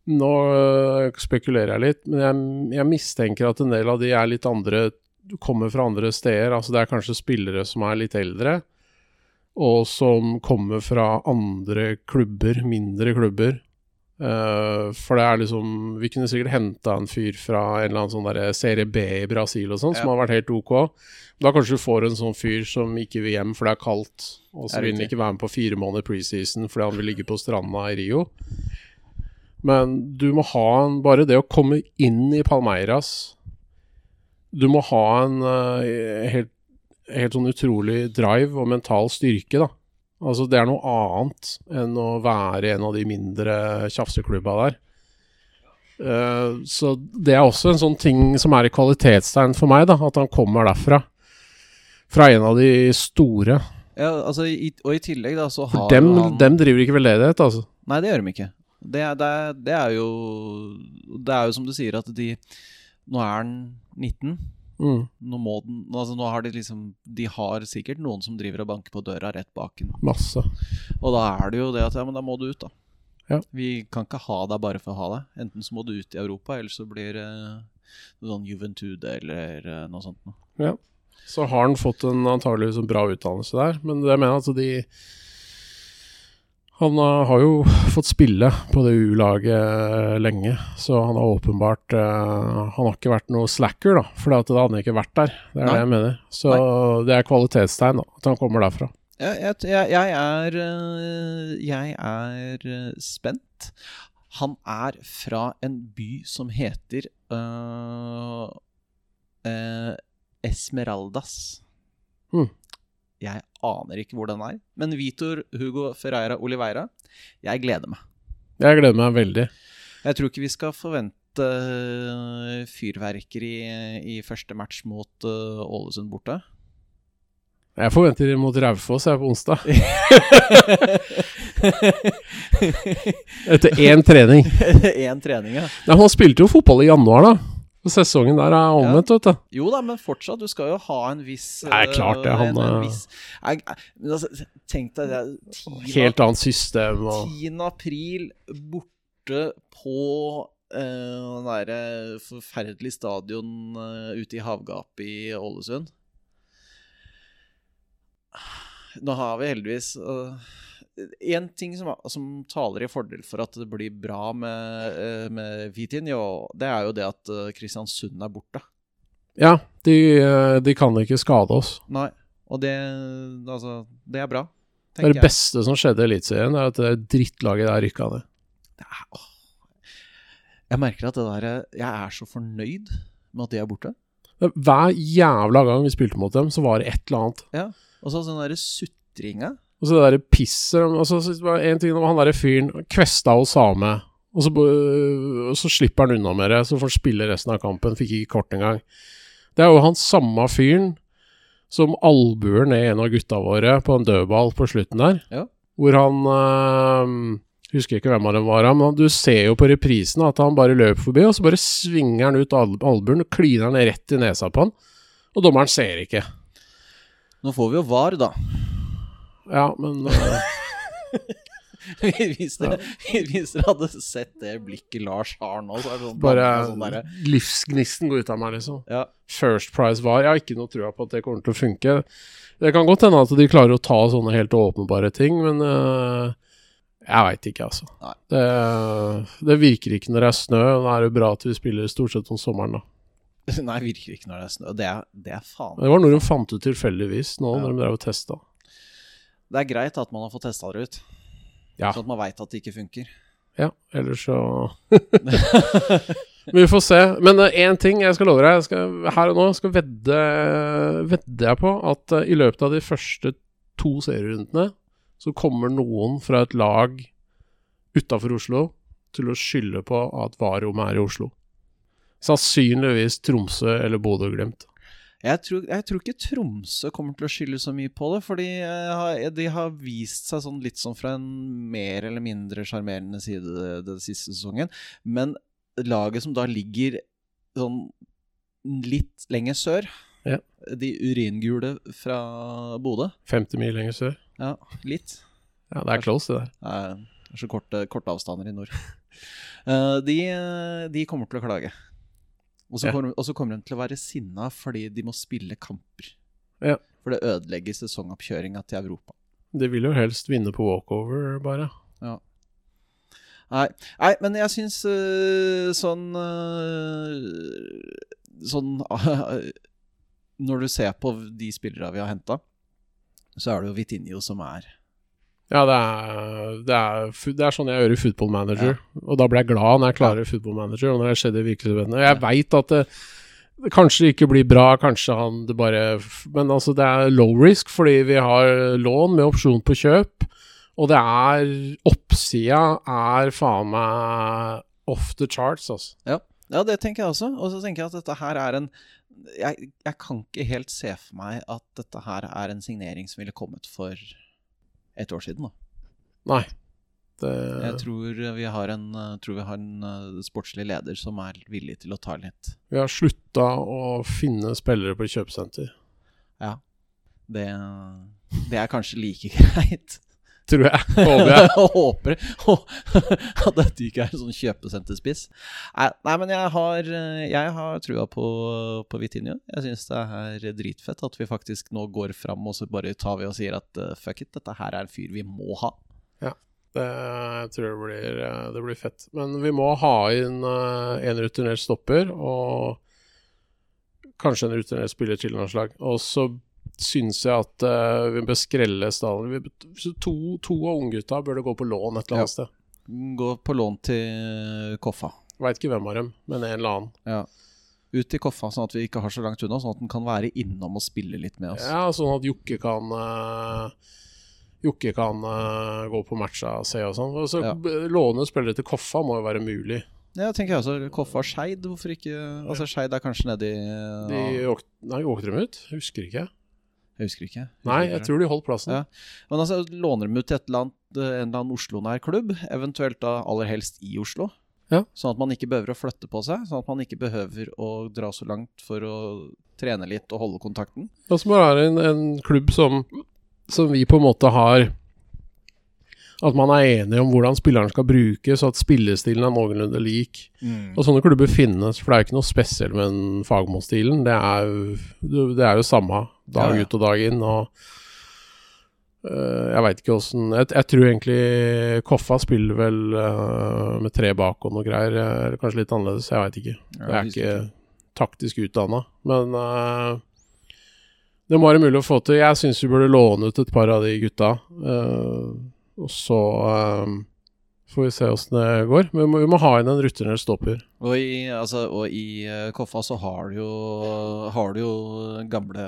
Nå øh, spekulerer jeg litt, men jeg, jeg mistenker at en del av de er litt andre Kommer fra andre steder. Altså, det er kanskje spillere som er litt eldre, og som kommer fra andre klubber, mindre klubber. Eh, for det er liksom Vi kunne sikkert henta en fyr fra en eller annen sånn der serie B i Brasil og sånn, som har vært helt ok. Da kanskje du får en sånn fyr som ikke vil hjem for det er kaldt, og så vil han ikke være med på fire måneder preseason fordi han vil ligge på stranda i Rio. Men du må ha en Bare det å komme inn i Palmeiras Du må ha en uh, helt, helt sånn utrolig drive og mental styrke, da. Altså, det er noe annet enn å være en av de mindre tjafseklubba der. Uh, så det er også en sånn ting som er et kvalitetstegn for meg, da. At han kommer derfra. Fra en av de store. Ja, altså, i, og i tillegg da, så For dem, han dem driver ikke veldedighet, altså. Nei, det gjør de ikke. Det, er- det, er, det er jo Det er jo som du sier, at de Nå er han 19. Mm, Nå må den Altså, nå har de liksom De har sikkert noen som driver og banker på døra rett bak den. masse. Og da er det jo det at Ja, men da må du ut, da. Ja. Vi kan ikke ha deg bare for å ha deg. Enten så må du ut i Europa, eller så blir det noe sånn Juventude eller eh, noe sånt noe. Så har han fått en antageligvis en bra utdannelse der, men det jeg mener altså de Han eh, har jo fått spille på det U-laget eh, lenge, så han har åpenbart eh, Han har ikke vært noe slacker, da, for da hadde han ikke vært der. Det er Nei. det jeg mener. Så det er kvalitetstegn, da, at han kommer derfra. Jeg, jeg, jeg, er Jeg er spent. Han er fra en by som heter uh, uh, Esmeraldas. Hmm. Jeg aner ikke hvor den er. Men Vitor Hugo Ferreira Oliveira, jeg gleder meg. Jeg gleder meg veldig. Jeg tror ikke vi skal forvente eh, fyrverkeri i første match mot eh, Ålesund borte. Jeg forventer mot Raufoss jeg på onsdag. Etter én trening. Én trening, ja. Nei, Han spilte jo fotball i januar, da. Sesongen der er omvendt, vet du. Jo da, men fortsatt, du skal jo ha en viss Nei, klart det, han, en, en viss, jeg, jeg, men altså, Tenk deg det er 10. Helt annet system. Og 10. april borte på uh, den derre forferdelige stadion uh, ute i havgapet i Ålesund. Nå har vi heldigvis Én ting som, som taler i fordel for at det blir bra med, øh, med Vitinho, det er jo det at øh, Kristiansund er borte. ja, de, eh, de kan ikke skade oss. Nei, og det Altså, det er bra. Det er det beste som skjedde i Eliteserien, er at det drittlaget der rykka ned. Jeg merker at det der Jeg er så fornøyd med at de er borte. Hver jævla gang vi spilte mot dem, så var det et eller annet. Ja, Og så sånn derre sutringa. Og så det derre pisset så En ting var han derre fyren Kvesta og Same. Og så, og så slipper han unna med det, så får han spille resten av kampen. Fikk ikke kort engang. Det er jo han samme fyren som albuer ned en av gutta våre på en dødball på slutten der. Ja. Hvor han øh, Husker ikke hvem av dem var, men du ser jo på reprisen at han bare løper forbi, og så bare svinger han ut al- albuen og kliner han rett i nesa på han. Og dommeren ser ikke. Nå får vi jo VAR, da. Ja, men uh... hvis, dere, dere hadde sett det blikket Lars har nå, så er det sånn Bare sånn livsgnisten går ut av meg, liksom. Ja. First Price var Jeg har ikke noe trua på at det kommer til å funke. Det kan godt hende at de klarer å ta sånne helt åpenbare ting, men uh, jeg veit ikke, altså. Det, det virker ikke når det er snø. Da er det bra at vi spiller stort sett om sommeren, da. Nei, virker ikke når det er snø. Det er, det er faen Det var noe de fant ut tilfeldigvis nå, Ja. når de drev og testa. Det er greit at man har fått testa det ut, Ja. sånn at man veit at det ikke funker. ja, ellers så Vi får se. Men én ting jeg skal love deg, jeg skal, her og nå skal vedde, vedde jeg på at uh, i løpet av de første to serierundene så kommer noen fra et lag utafor Oslo til å skylde på at Varom er i Oslo. Sannsynligvis Tromsø eller Bodø-Glimt. Jeg tror, jeg tror ikke Tromsø kommer til å skylde så mye på det, fordi eh, de har vist seg sånn litt sånn fra en mer eller mindre sjarmerende side den siste sesongen. Men laget som da ligger sånn litt lenger sør, Ja. de uringule fra Bodø 50 mil lenger sør. Ja, litt. Ja, det er close, det der. Det er så korte, korte avstander i nord. Eh, de, de kommer til å klage. Og så Ja. kommer, og så kommer de til å være sinna fordi de må spille kamper. Ja. For det ødelegger sesongoppkjøringa til Europa. De vil jo helst vinne på walkover, bare. Nei, nei men jeg syns uh, sånn uh, Sånn Når du ser på de spillerne vi har henta, så er det jo Vitinho som er Ja, det er, det er, det er sånn jeg hører Football Manager. Og da blir jeg glad når jeg klarer Football Manager, og når det skjedde i virkeligheten. Og jeg veit at det, det kanskje ikke blir bra, kanskje han det bare Men altså, det er low risk, fordi vi har lån med opsjon på kjøp. Og det er Oppsida er faen meg off the charts, altså. Ja, ja det tenker jeg også. Og så tenker jeg at dette her er en jeg, jeg kan ikke helt se for meg at dette her er en signering som ville kommet for et år siden. da. Nei. Det, Jeg tror vi har en, eh, vi har en eh, sportslig leder som er villig til å ta litt. vi har slutta å finne spillere på kjøpesenter, Ja. Det, det er kanskje like greit. Tror jeg. Håper jeg. Jeg håper at dette ikke er en sånn kjøpesenterspiss. Nei, nei, men jeg har, eh, jeg har trua på, på Vitinho. Jeg syns det er dritfett at vi faktisk nå går fram og så bare tar vi og sier at uh, fuck it, dette her er en fyr vi må ha. Det, jeg tror det blir, eh, det blir fett. Men vi må ha inn uh, en rutinert stopper og kanskje en rutinert spiller til landslag. slag. Og så syns jeg at uh, vi bør skrelle stallen. To, to av unggutta burde gå på lån et eller annet sted. Gå på lån til Koffa. Veit ikke hvem av dem, men en eller annen. Ja. Ut til Koffa, sånn at vi ikke har så langt unna, sånn at den kan være innom og spille litt med oss. Ja, sånn at Jokke kan uh, Jokke kan uh, gå på matcha og se og sånn. Så Ja. Låne spillere til Koffa må jo være mulig. Ja, tenker jeg også. Koffa og Skeid, hvorfor ikke Altså, Skeid er kanskje nedi De ja, nei, åkte dem ut? Husker ikke. Jeg husker ikke. Nei, jeg tror de holdt plassen. Ja. Men altså, låner dem ut til et eller annet, eh, en eller annen Oslo-nær klubb, eventuelt da aller helst i Oslo. Ja. Sånn at man ikke behøver å flytte på seg, sånn at man ikke behøver å dra så langt for å trene litt og holde kontakten. Og så må det være en, en klubb som, som vi på en måte har At man er enig om hvordan spilleren skal brukes, og at spillestilen er noenlunde lik. Og sånne klubber finnes, for det er jo ikke noe spesielt med den fagmålsstilen. Det det er jo samme dag Ja, ut og dag inn. og øh, jeg veit ikke åssen jeg, jeg tror egentlig Koffa spiller vel øh, med tre bak og noe greier. eh, Eller kanskje litt annerledes, jeg veit ikke. Ja, Jeg er ikke taktisk utdanna, men øh, det må være mulig å få til. Jeg syns vi burde låne ut et par av de gutta. øh, og så øh, får vi se åssen det går. Men vi må, vi må ha inn en rutinert stopper. Og i, altså, og i uh, Koffa så har du jo, har du jo gamle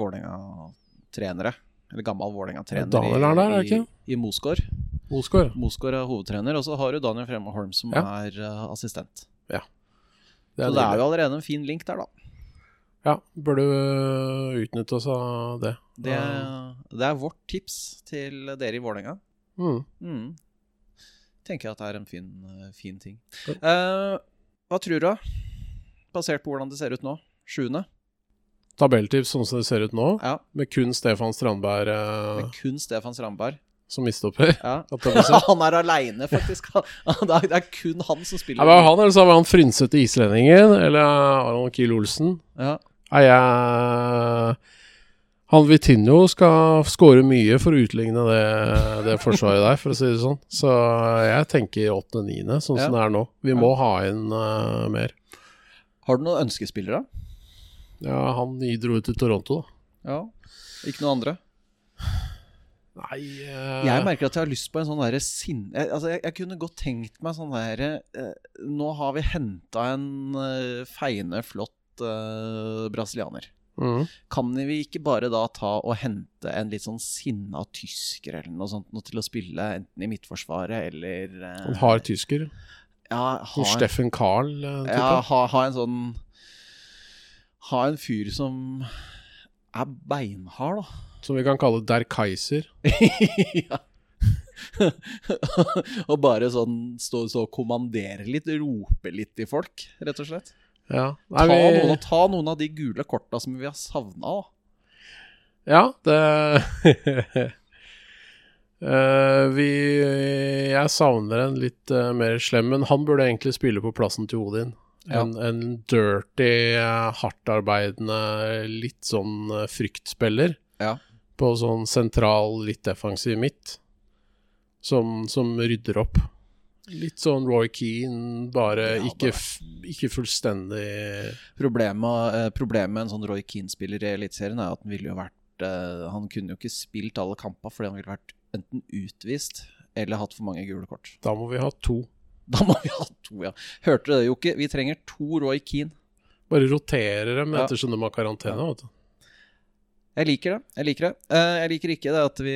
Vålerenga-trenere. Eller gammel Vålerenga-trener Daniel er der, er det i, ikke? i Mosgård. Mosgård. Mosgård er hovedtrener, og så har du Daniel Fremme Holm som Ja. er uh, assistent. Det så er det er jo allerede en fin link der, da. Ja, burde øh, utnytte oss av det. Det, det er vårt tips til dere i Vålerenga. Mm. Mm. Tenker jeg at det er en fin, eh, fin ting. Eh, hva tror du? Basert på hvordan det ser ut nå? Sjuende? Tabelltips sånn som det ser ut nå, Ja. med kun Stefan Strandberg uh... Med kun Stefan Strandberg. som mistopper. Ja. Sånn. han er aleine, faktisk. Det er, er kun han som spiller. Ja, han eller så var han frynsete islendingen, eller Aron Kiel Olsen. Ja. Er jeg Han Vitinho skal skåre mye for å utligne det, det forsvaret der, for å si det sånn. Så jeg tenker åttende-niende, sånn som det er nå. Vi må ha inn uh, mer. Har du noen ønskespillere? Ja, han dro ut til Toronto, da. Ja. Ikke noen andre? Nei uh... Jeg merker at jeg har lyst på en sånn derre sinne... Altså, jeg, jeg kunne godt tenkt meg sånn derre uh, Nå har vi henta en feiende, flott brasilianer. Mm. Kan vi ikke bare da ta og hente en litt sånn sinna tysker eller noe sånt noe til å spille enten i Midtforsvaret eller eh, En hard tysker. ja, ha, en, Steffen Carl-type. ja, ha, ha en sånn Ha en fyr som er beinhard, da. Som vi kan kalle Der Kaiser. ja. og bare sånn stå så og kommandere litt, rope litt i folk, rett og slett. Ja, Ta, vi, noen, ta noen av de gule korta som vi har savna, da. ja det uh, vi Jeg savner en litt uh, mer slem, men han burde egentlig spille på plassen til Odin. Ja. En, en dirty, uh, hardtarbeidende, litt sånn fryktspiller. Ja. På sånn sentral, litt defensiv midt. Som, som rydder opp. Litt sånn Roy Keane, bare Ja, ikke, bare- ikke fullstendig Problemet, eh, problemet med en sånn Roy Keane-spiller i Eliteserien er at han ville jo vært eh, Han kunne jo ikke spilt alle kamper fordi han ville vært enten utvist eller hatt for mange gule kort. Da må vi ha to. Da må vi ha to, ja. Hørte du det, Jokke? Vi trenger to Roy Keane. Bare rotere dem Ja. ettersom de har karantene. Vet du. Jeg liker det. Jeg liker det. Eh, jeg liker ikke det at, vi,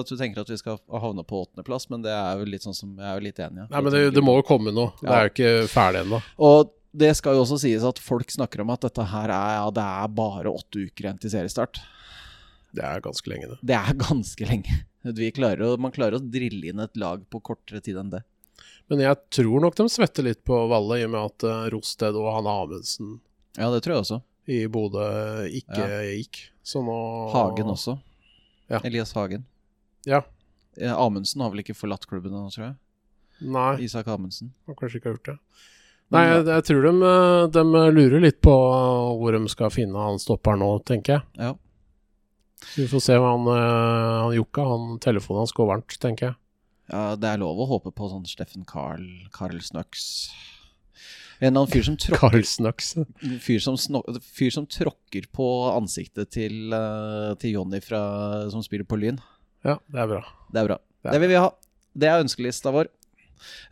at du tenker at vi skal havne på åttendeplass, men det er jo litt sånn som Jeg er jo litt enig. ja. Nei, men det, det må jo komme noe. Det er jo ikke ferdig ennå. Og det skal jo også sies at folk snakker om at dette her er Ja, det er bare åtte uker igjen til seriestart. Det er ganske lenge, det. Det er ganske lenge. Vi klarer å, man klarer å drille inn et lag på kortere tid enn det. Men jeg tror nok de svetter litt på Valle, i og med at uh, Rosted og Hanne Amundsen Ja, det tror jeg også. i Bodø ikke gikk. Så nå Hagen også. Ja. Elias Hagen. Ja. Eh, Amundsen har vel ikke forlatt klubben nå, tror jeg. Nei, Isak Amundsen. han kanskje ikke har gjort det. Nei, jeg, jeg tror de, eh, de lurer litt på hvor de skal finne han stopperen nå, tenker jeg. Ja. Vi får se hva han, eh, han Jokka, han telefonen hans går varmt, tenker jeg. ja, det er lov å håpe på sånn Steffen Carl, Carl Snøks. En eller annen fyr som, tråkker fyr, som fyr som tråkker på ansiktet til, eh, til Jonny fra, som spiller på Lyn. Ja, det er bra. Det er bra. Ja. Det vil vi ha. Det er ønskelista vår.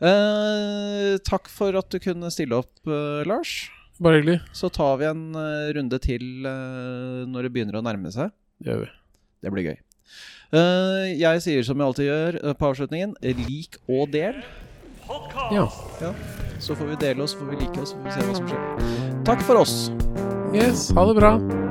Eh, takk for at du kunne stille opp, eh, Lars. Bare hyggelig. Så tar vi en eh, runde til når det begynner å nærme seg. Det gjør vi. Det blir gøy. Jeg sier som jeg alltid gjør på avslutningen, lik og del. Ja. Ja. Så får vi dele oss, så får vi like oss, så får vi se hva som skjer. Takk for oss. Yes, ha det bra.